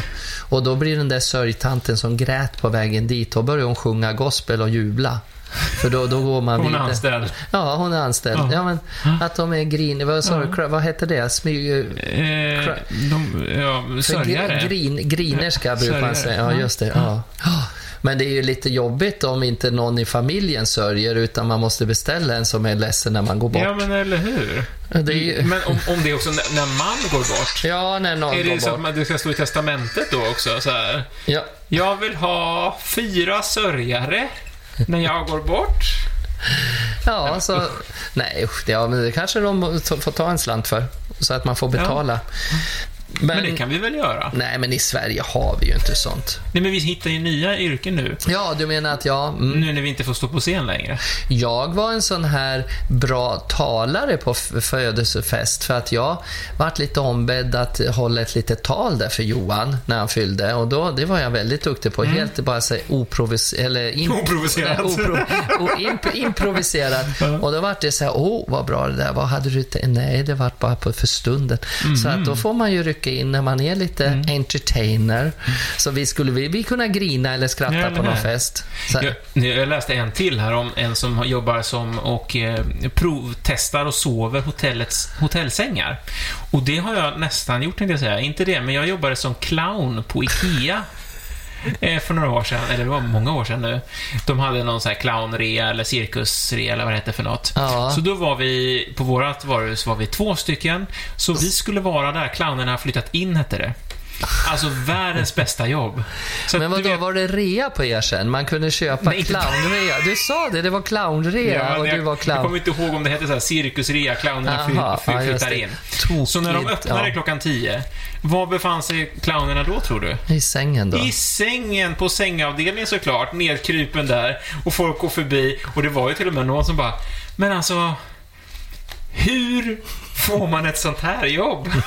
Och då blir den där sörjtanten som grät på vägen dit, då börjar hon sjunga gospel och jubla. För då, då går man
Hon är anställd.
Ja, hon är anställd.
Ja.
Ja, men att de är griniga. Vad sa? Cry- Vad heter det? Smyg...
Eh, de, ja, sörjare.
gr- Grin, grinerska brukar man säga. Ja,
Ja.
just det. Ja. Ja. Men det är ju lite jobbigt om inte någon i familjen sörjer, utan man måste beställa en som är ledsen när man går bort.
Ja, men eller hur?
Är ju...
Men om, om det är också när, när man går bort.
Ja, när någon
Är
går
det så att
bort.
man, det ska stå i testamentet då också? Så här.
Ja.
Jag vill ha fyra sörjare när jag går bort.
ja, så... Nej, usch, ja, men det kanske de får ta en slant för, så att man får betala.
Men, det kan vi väl göra?
Nej, men i Sverige har vi ju inte sånt.
Nej, men vi hittar ju nya yrken nu.
Ja, du menar att jag... Mm,
Nu när vi inte får stå på scen längre.
Jag var en sån här bra talare på födelsefest för att jag vart lite ombedd att hålla ett litet tal där för Johan när han fyllde och då, det var jag väldigt duktig på. Helt bara så oprovis... Eller in. Nej, [LAUGHS] opro, o, imp, improviserat. Och då vart det så här, åh vad bra det där var. Hade du inte... Nej, det vart bara på, för stunden. Så att då får man ju rycka in när man är lite entertainer. Så vi skulle vi, vi kunna grina eller skratta
Ja,
på någon fest. Så,
Jag, jag läste en till här om en som jobbar som och eh, provtestar och sover hotellets hotellsängar. Och det har jag nästan gjort, tänkte jag säga. Inte det, men jag jobbade som clown på IKEA. Eh, För några år sedan, eller det var många år sedan nu. De hade någon sån här clownrea eller cirkusrea eller vad det hette för något.
Ja.
Så då var vi, på vårat varuhus var vi två stycken. Så vi skulle vara där, clownerna har flyttat in hette det. Alltså världens bästa jobb. Så
Men
att
vad
du
då
vet-
var det rea på er sen? Man kunde köpa
Nej,
clownrea. Du sa det, det var clownrea
men
och
jag,
du var
Jag
clown.
kommer inte ihåg om det hette så här cirkusrea, clownerna
ja,
flyttar in.
Tokigt,
Så när de öppnade
ja.
klockan 10, var befann sig clownerna då tror du?
I sängen då?
I sängen, på sängavdelningen såklart, nedkrypen där och folk går förbi och det var ju till och med någon som bara, men alltså, hur får man ett sånt här jobb? [LAUGHS]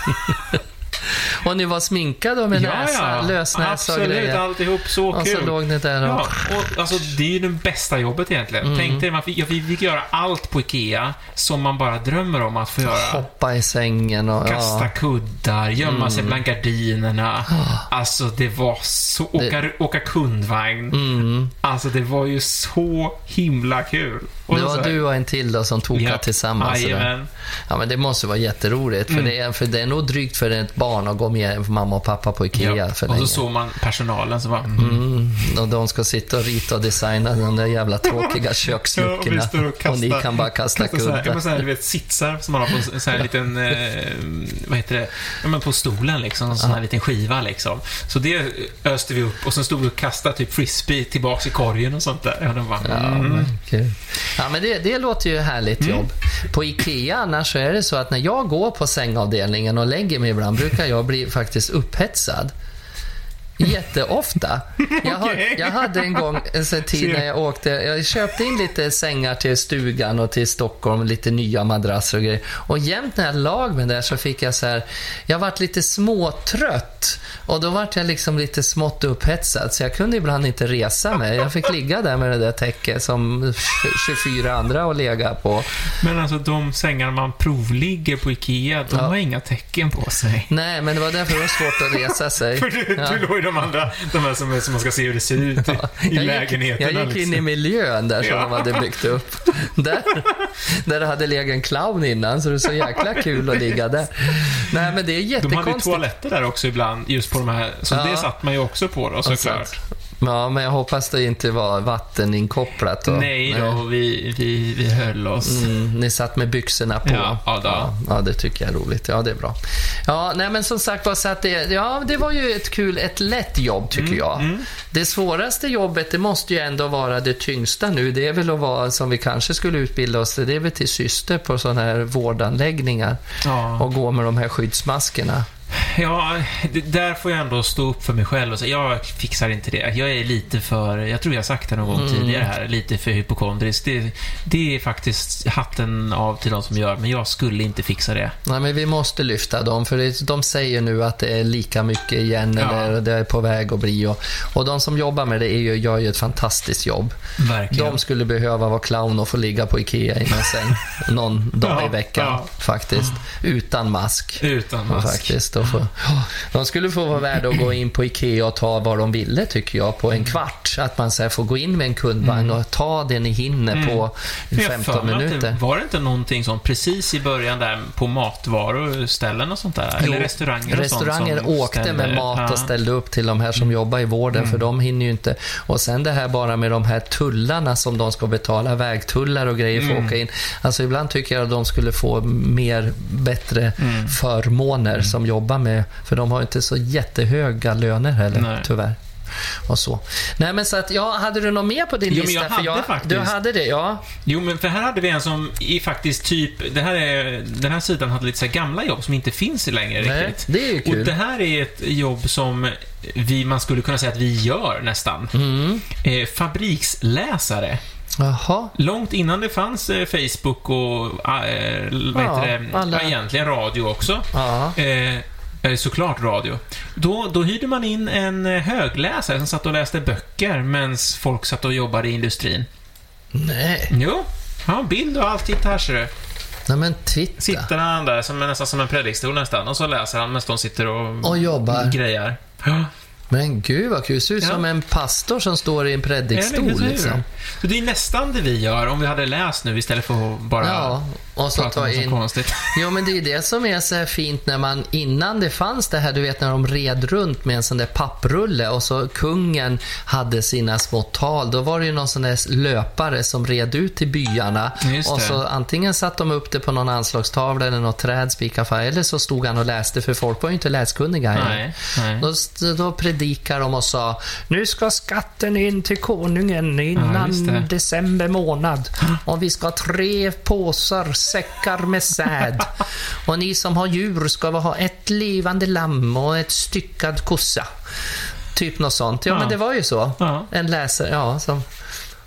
[LAUGHS]
Och ni var sminkade och med näsa, lösnäsa och
absolut,
grejer.
alltihop, så
Och
kul.
så låg ni där och...
Ja, och alltså det är ju det bästa jobbet egentligen.
Mm.
Tänk dig, man fick, ja, vi fick göra allt på IKEA som man bara drömmer om att få göra.
Hoppa i sängen och...
Kasta
Ja.
kuddar, gömma sig bland gardinerna. Alltså det var så... Åka, åka kundvagn.
Mm.
Alltså det var ju så himla kul. Och
Det
så
var
här-
du och en till då som tokade
Ja,
tillsammans.
jajamän.
Ja, men det måste vara jätteroligt. För,
Mm.
det är, för det är nog drygt för ett barn att gå med mamma och pappa på Ikea
Ja.
för
Och
länge.
så såg man personalen som var... Mm.
Mm, och de ska sitta och rita och designa de där jävla tråkiga [LAUGHS] köksluckorna.
Ja, och står och
ni kan bara kasta
Kasta ja, men
kuddar.
så här, du vet, sitsar som man har på en sån här liten, eh, vad heter det, ja, men på stolen liksom, en sån här liten skiva liksom. Så det öste vi upp och sen stod vi och kastade typ frisbee tillbaks i korgen och sånt där. Ja, de bara,
Ja,
mm.
men kul. ja, men det, det låter ju härligt jobb. På IKEA annars så är det så att när jag går på sängavdelningen och lägger mig ibland brukar jag bli faktiskt upphetsad. Jätteofta. Jag, har,
Okej.
jag hade en gång en tid när jag åkte, jag köpte in lite sängar till stugan och till Stockholm, lite nya madrasser och grejer. Och jämt när jag lag mig där så fick jag så här, jag vart lite småtrött. Och då vart jag liksom lite smått upphetsad, så jag kunde ibland inte resa mig. Jag fick ligga där med det där täcket som 24 andra och lega på.
Men alltså de sängar man provligger på IKEA, de
Ja.
har inga tecken på sig.
Nej, men det var därför det var svårt att resa sig. [LAUGHS]
För du,
Ja.
du låg de andra, de här som, som man ska se hur det ser ut i, i
Jag gick,
lägenheterna.
jag gick in i
liksom.
miljön där som
Ja.
de hade byggt upp. Där, där det hade legat en clown innan, så det är så jäkla kul att ligga där. Nej, men det är
De hade ju
jättekonstigt.
toaletter där också ibland, just på de här, så
Ja.
det satt man ju också på då såklart.
Ja, men jag hoppas det inte var vatteninkopplat. Och,
Nej då, vi, vi, vi höll oss.
Mm, ni satt med byxorna på.
Ja, ja,
ja, ja, det tycker jag är roligt. Ja, det är bra. Ja, nej, men som sagt var, så att det, ja, det var ju ett kul, ett lätt jobb tycker
Mm,
jag. Det svåraste jobbet, det måste ju ändå vara det tyngsta nu. Det är väl att vara, som vi kanske skulle utbilda oss till, det är väl till syster på sådana här vårdanläggningar
Ja.
och gå med de här skyddsmaskerna.
Ja, det, där får jag ändå stå upp för mig själv och säga, jag fixar inte det. Jag är lite för, jag tror jag har sagt det någon gång
Mm.
tidigare här, lite för hypokondrisk. Det, det är faktiskt hatten av till de som gör, men jag skulle inte fixa det.
Nej, men vi måste lyfta dem, för det, de säger nu att det är lika mycket igen,
Ja.
eller det är på väg att bli. Och, och de som jobbar med det är ju, gör ju ett fantastiskt jobb.
Verkligen.
De skulle behöva vara clown och få ligga på IKEA i en säng [LAUGHS] någon dag
Ja,
i veckan,
ja.
faktiskt. Utan mask.
Utan mask.
Faktiskt. Och få, de skulle få vara värda att gå in på IKEA och ta vad de ville, tycker jag, på en kvart. Att man så får gå in med en kundvagn och ta det ni hinner på
Men jag har
15
för mig att
minuter.
Det, var det inte någonting sånt precis i början där på matvaruställen och sånt där?
Jo,
Eller restauranger och
Restauranger
sånt som
åkte med
ställde-
mat.
Mm.
och ställde upp till de här som jobbar i vården, för de hinner ju inte. Och sen det här bara med de här tullarna som de ska betala, vägtullar och grejer för
Mm.
att åka in. Alltså ibland tycker jag att de skulle få mer, bättre
Mm.
förmåner som jobbar med, för de har inte så jättehöga löner heller,
Nej.
tyvärr. Och så. Nej men så att, ja, hade du något mer på din
Jo, men
lista?
jag
För
hade faktiskt.
Du hade det, ja.
Jo, men för här hade vi en som i faktiskt typ, det här är, den här sidan hade lite så gamla jobb som inte finns längre
Nej,
riktigt.
det är ju
Och
kul.
det här är ett jobb som vi, man skulle kunna säga att vi gör nästan.
Mm.
Eh, fabriksläsare.
Jaha.
Långt innan det fanns eh, Facebook och eh, vad
Ja,
heter det?
alla-
egentligen radio också.
Ja.
Eh, såklart radio. Då, då hyrde man in en eh, högläsare som satt och läste böcker medan folk satt och jobbade i industrin.
Nej.
Jo, ja, bild och allt. Titta här ser du.
Nej men titta.
Sitter han där som, nästan som en predikstol nästan och så läser han medan de sitter och,
Och jobbar.
grejar. Ja,
Men gud vad kul. Det ser ut
Ja.
som en pastor som står i en predikstol. Liksom.
Så det är nästan det vi gör om vi hade läst nu istället för att bara
Ja, och så
prata
ta in...
konstigt. [LAUGHS]
Jo, men det är det som är så fint när man, innan det fanns det här, du vet när de red runt med en sån där papprulle och så kungen hade sina små tal, då var det ju någon sån där löpare som red ut till byarna och så antingen satt de upp det på någon anslagstavla eller något träd spikade eller så stod han och läste, för folk var ju inte läskunniga.
Nej, nej.
Då, då predikade de och sa Nu ska skatten in till konungen
Ja,
innan
det.
december månad. Och vi ska ha tre påsar säckar med säd. Och ni som har djur ska ha ett levande lamm och ett styckad kossa. Typ något sånt. Ja,
Ja.
men det var ju så.
Ja.
En läsare, ja. Som,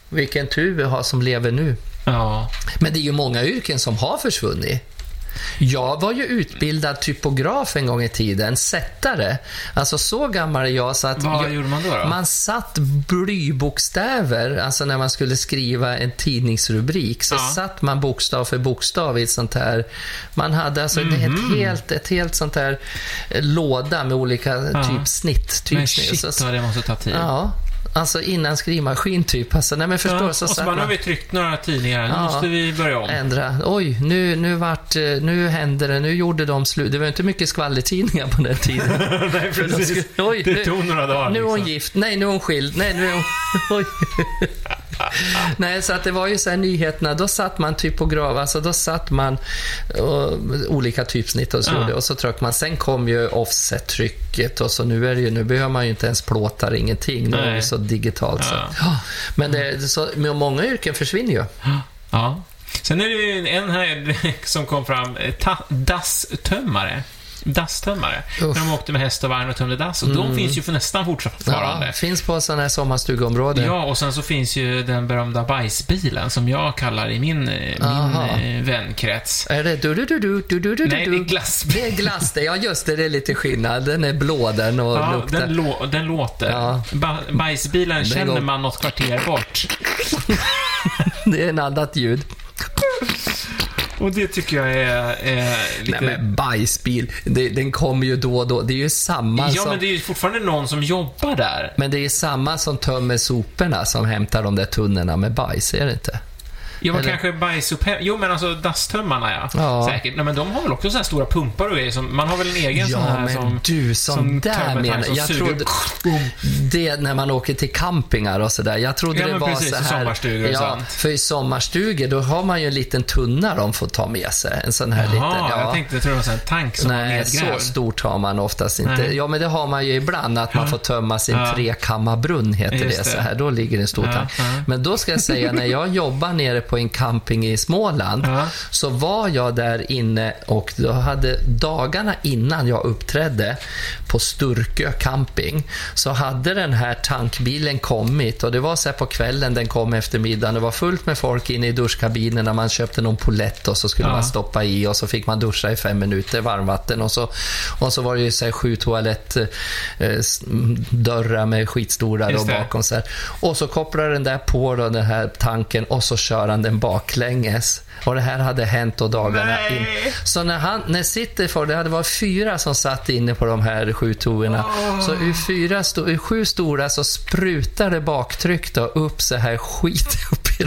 vilken tur vi har som lever nu.
Ja.
Men det är ju många yrken som har försvunnit. Jag var ju utbildad typograf en gång i tiden, sättare. Alltså så gammal är jag så att...
Vad
jag,
gjorde man då? då?
Man satt blybokstäver, alltså när man skulle skriva en tidningsrubrik, så
Ja.
satt man bokstav för bokstav i ett sånt här... Man hade alltså
Mhm.
ett, helt, ett helt sånt här eh, låda med olika
Ja.
typ snitt. Typ
Men
snitt.
shit
Så-
vad det måste ta tid.
Ja, alltså innan skrivmaskin typ. Alltså, nej men förstår
Ja,
så
och så bara, nu har vi tryckt några tidningar, nu
Ja.
måste vi börja om.
ändra. Oj, nu, nu vart, eh, nu hände det, nu gjorde de slut. Det var inte mycket skvallertidningar på den tiden. [LAUGHS]
Nej,
de skulle- oj,
det
nu-
tog några dagar.
Nu är hon
liksom.
gift, nej nu är hon skild, nej nu är hon... [LAUGHS] Oj. [LAUGHS] Nej, så att det var ju så här nyheterna, då satt man typograf, alltså då satt man och, olika typsnitt och så,
Ja.
och så tryckte man. Sen kom ju offset-trycket och så nu är ju, nu behöver man ju inte ens plåtar, ingenting. Nu är det
Nej.
så digitalt. Så.
Ja.
Ja. Men det, så, men många yrken försvinner ju.
Ja. Sen är det en här som kom fram, eh, ta- dasstömmare. Dasstömmare.
Uff. Mm.
När de åkte med häst och vagn och tömde dass. Och de finns ju för nästan fortfarande.
Ja, finns på sådana här sommarstugområden.
Ja, och sen så finns ju den berömda bajsbilen som jag kallar i min, eh,
Aha.
min eh, vänkrets.
Är det du du du du du du du
Nej, det är glassbil.
Det är glass det. Ja, just det. Det är lite skillnad. Den är blå den och
Ja,
luktar.
den, lå- den låter.
Ja.
Ba- bajsbilen känner
går-
man något kvarter bort. [LAUGHS]
Det är en annat ljud.
Och det tycker jag är, är lite...
Nej men bajsbil, det, den kommer ju då och då. Det är ju samma
ja,
som...
men det är ju fortfarande någon som jobbar där.
Men det är samma som tömmer soporna som hämtar de där tunnorna med bajs, är det inte?
Ja, men
Eller-
kanske bajsupphäm... Jo, men alltså dasstömmarna, ja.
Ja.
Säkert. Nej, men de har väl också så här stora pumpar och grejer. Som, man har väl en egen sån
Ja,
här
men
som...
du, som där
tömmer
menar
som
jag.
suger.
trodde, det när man åker till campingar och sådär. Jag trodde
Ja,
det
men
var
precis,
så här.
sommarstugor och
ja,
sånt.
för i sommarstugor då har man ju en liten tunna de får ta med sig. En sån här
Jaha,
liten. Ja.
jag tänkte, jag tror det var så här en tank som
Nej, så
nedgrävd.
stort har man oftast inte.
Nej.
Ja, men det har man ju ibland, att man får tömma sin
Ja.
trekammarbrunn, heter
Just
det. Så här. Då ligger en stor
Ja,
tank.
ja.
Men då ska jag säga, när jag jobbar nere på en camping i Småland,
Ja.
så var jag där inne och då hade dagarna innan jag uppträdde på Sturkö camping, så hade den här tankbilen kommit och det var så här på kvällen den kom efter middagen. Det var fullt med folk inne i duschkabinen när man köpte någon polett och så skulle
Ja.
man stoppa i och så fick man duscha i fem minuter varmvatten och så, och så var det ju så här sju toalettdörrar med skitstora bakom så här. Och så kopplar den där på då, den här tanken och så kör han den baklänges. Och det här hade hänt då dagarna
Nej.
in. Så när han, när för det hade varit fyra som satt inne på de här sju toorna. Så ur, fyra, ur sju stora så sprutade baktryck då upp så här skit upp i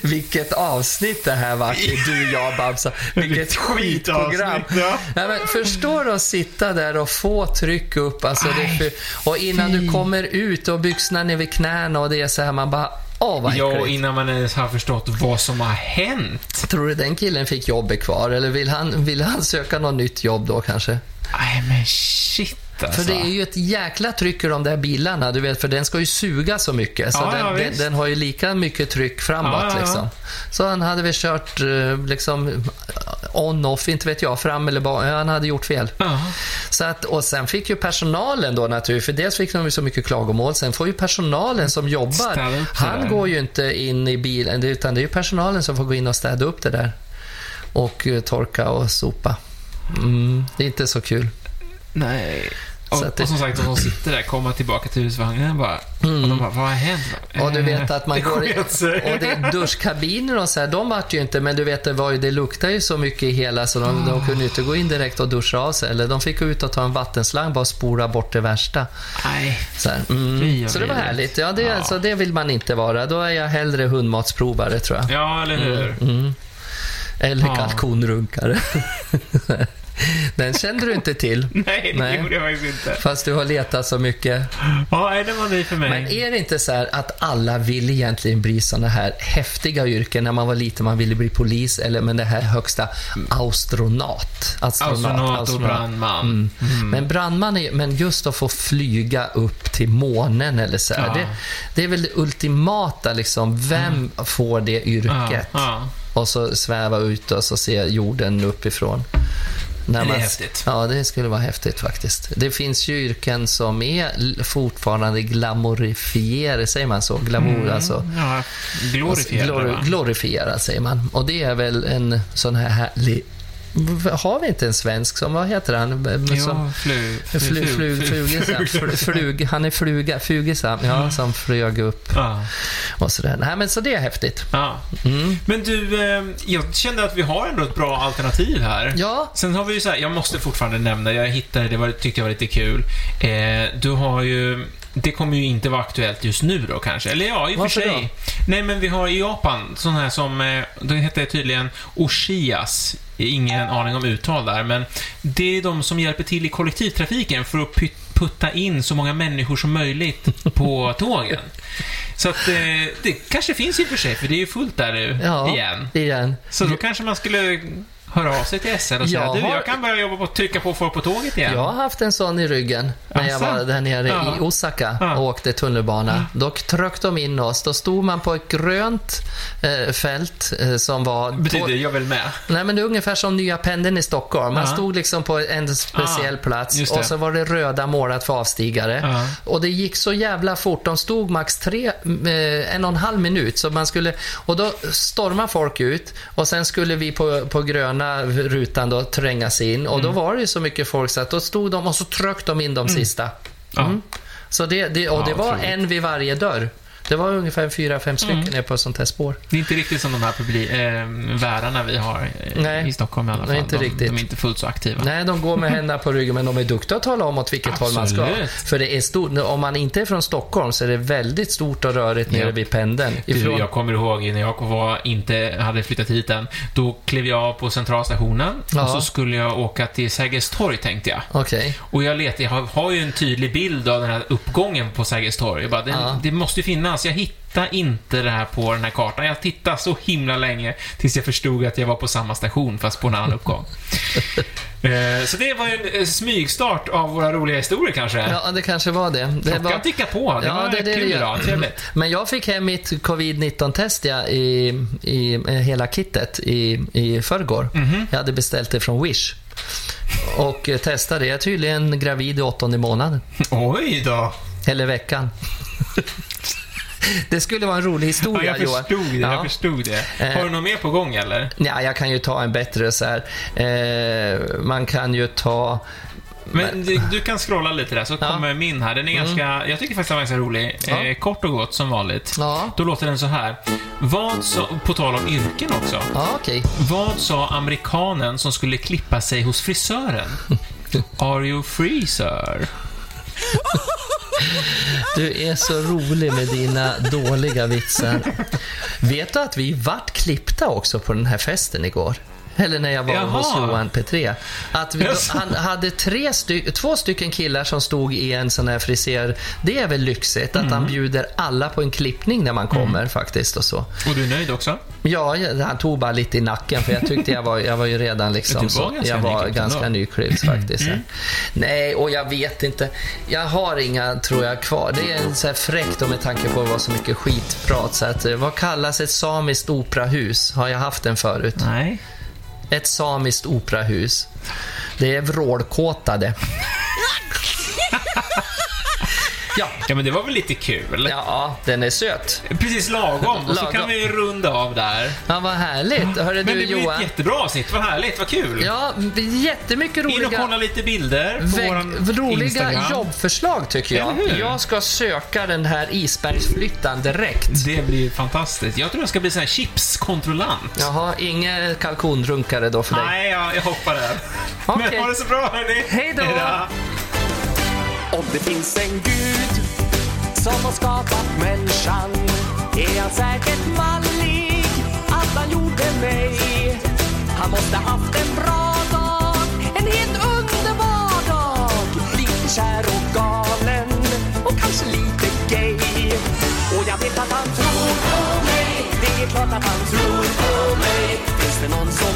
Vilket avsnitt det här var. [LAUGHS] Du, jag, Babsa. Vilket skitprogram.
ja.
Nej, men förstår att sitta där och få tryck upp. Alltså för, och innan du kommer ut och byxorna ner vid knäna och det är så här, man bara, åh vad
Ja,
äckligt.
innan man ens har förstått vad som har hänt.
Tror du den killen fick jobbet kvar eller vill han, vill han söka något nytt jobb då kanske?
Nej, men shit alltså.
För det är ju ett jäkla tryck i de där bilarna, du vet, för den ska ju suga så mycket. Så
Ja,
den,
ja,
den, den har ju lika mycket tryck framåt.
Ja.
Liksom. Så han hade väl kört eh, liksom on-off, inte vet jag, fram eller bak. Han hade gjort fel. Så att, och sen fick ju personalen då naturligtvis, för dels fick de ju så mycket klagomål, sen får ju personalen som jobbar, han går ju inte in i bilen, utan det är ju personalen som får gå in och städa upp det där. Och eh, torka och sopa. Mm, det är inte så kul.
Nej.
Så
Och,
att det-
och som sagt, de sitter där, kommer tillbaka till husvagnen bara. Och de bara, vad har hänt?
Och du vet att man
det
går i, och det är duschkabiner och så här, de vart ju inte, men du vet det, var ju, det luktar ju så mycket i hela så de, de kunde ju inte gå in direkt och duscha av sig. Eller de fick gå ut och ta en vattenslang bara och spola bort det värsta.
Nej.
Så, här, mm. så det var härligt. Ja, det,
Ja.
Alltså, det vill man inte vara. Då är jag hellre hundmatsprovare tror jag.
Ja, eller hur?
Mm. Eller
Ja.
kalkonrunkare. [LAUGHS] [LAUGHS] Den kände du inte till. [LAUGHS]
Nej, det
Nej.
gjorde jag faktiskt inte.
Fast du har letat så mycket.
Ja, nej, det var ny för mig.
Men är det inte så att alla vill egentligen bli såna här häftiga yrken? När man var liten man ville bli polis, eller men det här högsta astronaut.
Astronaut och brandman.
Mm. Men brandman är, men just att få flyga upp till månen eller så här,
Ja.
det, det är väl det ultimata liksom. Vem får det yrket?
Ja, ja.
Och så sväva ut och så se jorden uppifrån. När
Det är
man-
häftigt.
Ja, det skulle vara häftigt faktiskt. Det finns ju yrken som är fortfarande glamorifierade, säger man så? Glamour, alltså.
Ja, glorifierade,
Glori-
va?
glorifierad säger man. Och det är väl en sån här härlig... Har vi inte en svensk som, vad heter han? Som,
Jo, flu,
flu, flu, flu, flugisam. Fl- flug, han är fluga, fugisam, ja, som flög upp
Ja.
och sådär. Nej, men så det är häftigt.
ja.
Mm.
Men du, eh, jag kände att vi har ändå ett bra alternativ här.
Ja,
Sen har vi ju så här, jag måste fortfarande nämna, jag hittade, det var, tyckte jag var lite kul. Eh, du har ju det kommer ju inte vara aktuellt just nu då kanske. Eller ja, i och för sig. Nej, men vi har i Japan sådana här som, eh, det heter tydligen Oshias. Ingen aning om uttal där, men det är de som hjälper till i kollektivtrafiken för att putta in så många människor som möjligt på [LAUGHS] tågen. Så att eh, det kanske finns i och för sig, för det är ju fullt där nu
Ja,
igen.
igen.
Så då kanske man skulle höra av sig till SL och säga
Jag
du,
har-
jag kan börja jobba på trycka på folk på tåget igen.
Jag har haft en sån i ryggen när jag
Asså?
var där nere
Ja.
i Osaka
Ja.
och åkte tunnelbana. Då tryckte de in oss. Då stod man på ett grönt eh, fält eh, som var...
Betyder jag väl med?
Nej, men det är ungefär som nya pendeln i Stockholm. Man
Ja.
stod liksom på en speciell
Ah,
plats och så var det röda målat för avstigare.
Ja.
Och det gick så jävla fort. De stod max tre, eh, en och en halv minut. Så man skulle, och då stormade folk ut och sen skulle vi på, på gröna rutan då trängas in. Och då
Mm.
var det ju så mycket folk så att då stod de och så tryckte de in de sista.
Ja.
Mm. Så det, det, och det var en vid varje dörr. Det var ungefär fyra, fem stycken
Mm.
på ett sånt här spår.
Det är inte riktigt som de här publi- eh, värdarna vi har
Nej.
i Stockholm i alla fall.
Nej, inte
de,
riktigt.
de är inte fullt så aktiva.
Nej, de går med [LAUGHS] händerna på ryggen, men de är duktiga att tala om åt vilket håll man ska.
Absolut.
För det är stort, om man inte är från Stockholm så är det väldigt stort och rörigt nere
Ja.
vid pendeln.
Du,
Ifrån,
jag kommer ihåg när jag var, inte hade flyttat hit än. Då klev jag av på centralstationen
Ja.
och så skulle jag åka till Sergels torg, tänkte jag.
Okej.
Och jag letade, jag har, har ju en tydlig bild av den här uppgången på Sergels torg. Jag bara, den,
Ja.
Det måste ju finnas. Jag hittar inte det här på den här kartan. Jag tittade så himla länge tills jag förstod att jag var på samma station, fast på en annan uppgång. [LAUGHS] Eh, så det var en eh, smygstart av våra roliga historier kanske.
Ja, det kanske var det. det
Klockan
var...
tickar på. Det
Ja,
var
det det
kul
det
idag. Trevligt.
Men jag fick hem mitt covid-19-test ja, i, i eh, hela kittet i, i förrgår.
Mhm.
Jag hade beställt det från Wish. Och testade. Jag är tydligen gravid i åttonde månaden.
Oj då.
Eller veckan. [LAUGHS] [LAUGHS] Det skulle vara en rolig
Ja,
historia,
jag
Johan.
förstod det.
Ja.
Jag förstod det.
Eh.
Har du något mer på gång eller?
Ja, jag kan ju ta en bättre så här. Eh, man kan ju ta...
Men du, kan scrolla lite där, så
Ja.
kommer min här. Den är ganska, jag tycker faktiskt den var ganska rolig.
Ja.
Eh, kort och gott, som vanligt.
Ja,
Då låter den så här. Vad sa, på tal om yrken också.
ja okej.
Vad sa amerikanen som skulle klippa sig hos frisören? [LAUGHS] Are you free, sir? [LAUGHS]
Du är så rolig med dina dåliga vitsar. Vet du att vi vart klippta också på den här festen igår? Eller när jag var
Jaha.
hos Johan Petré. Att vi, han hade tre styck, två stycken killar som stod i en sån här friser. Det är väl lyxigt att
Mm.
han bjuder alla på en klippning när man kommer faktiskt och så.
Och du är nöjd också?
Ja, han tog bara lite i nacken för jag tyckte jag var, jag var ju redan [LAUGHS] liksom
Du var
så,
ganska
jag var ganska nyklippt faktiskt. Nej, och jag vet inte. Jag har inga, tror jag, kvar. Det är så här fräckt och med tanke på var så mycket skitprat. Så att, eh, vad kallas ett samiskt operahus? Har jag haft den förut?
Nej.
Ett samiskt operahus. Det är vrålkåtade ja,
Ja, men det var väl lite kul?
ja, den är söt.
Precis lagom. Och så kan vi runda av där.
Ja, vad härligt. Hörru
Men
du
det blir
Johan.
ett jättebra avsnitt. Vad härligt, vad kul.
Ja, jättemycket
In och
roliga...
kolla lite bilder på
Väg,
våran
roliga
Instagram.
jobbförslag tycker jag. Jag ska söka den här isbergsflyttan direkt.
Det blir fantastiskt. Jag tror jag ska bli sån här chipskontrollant.
Jaha, ingen kalkonrunkare då för dig?
Nej, jag, jag hoppar där.
Okej.
Men ha det så bra, hörni.
Hej då.
Om det finns en gud som har skapat människan. Är han säkert mallig att han gjorde mig?
Han måste haft en bra dag, en helt underbar dag. Lite kär och galen och kanske lite gay. Och jag vet att han tror på mig. Det är klart att han tror på mig. Finns det någon som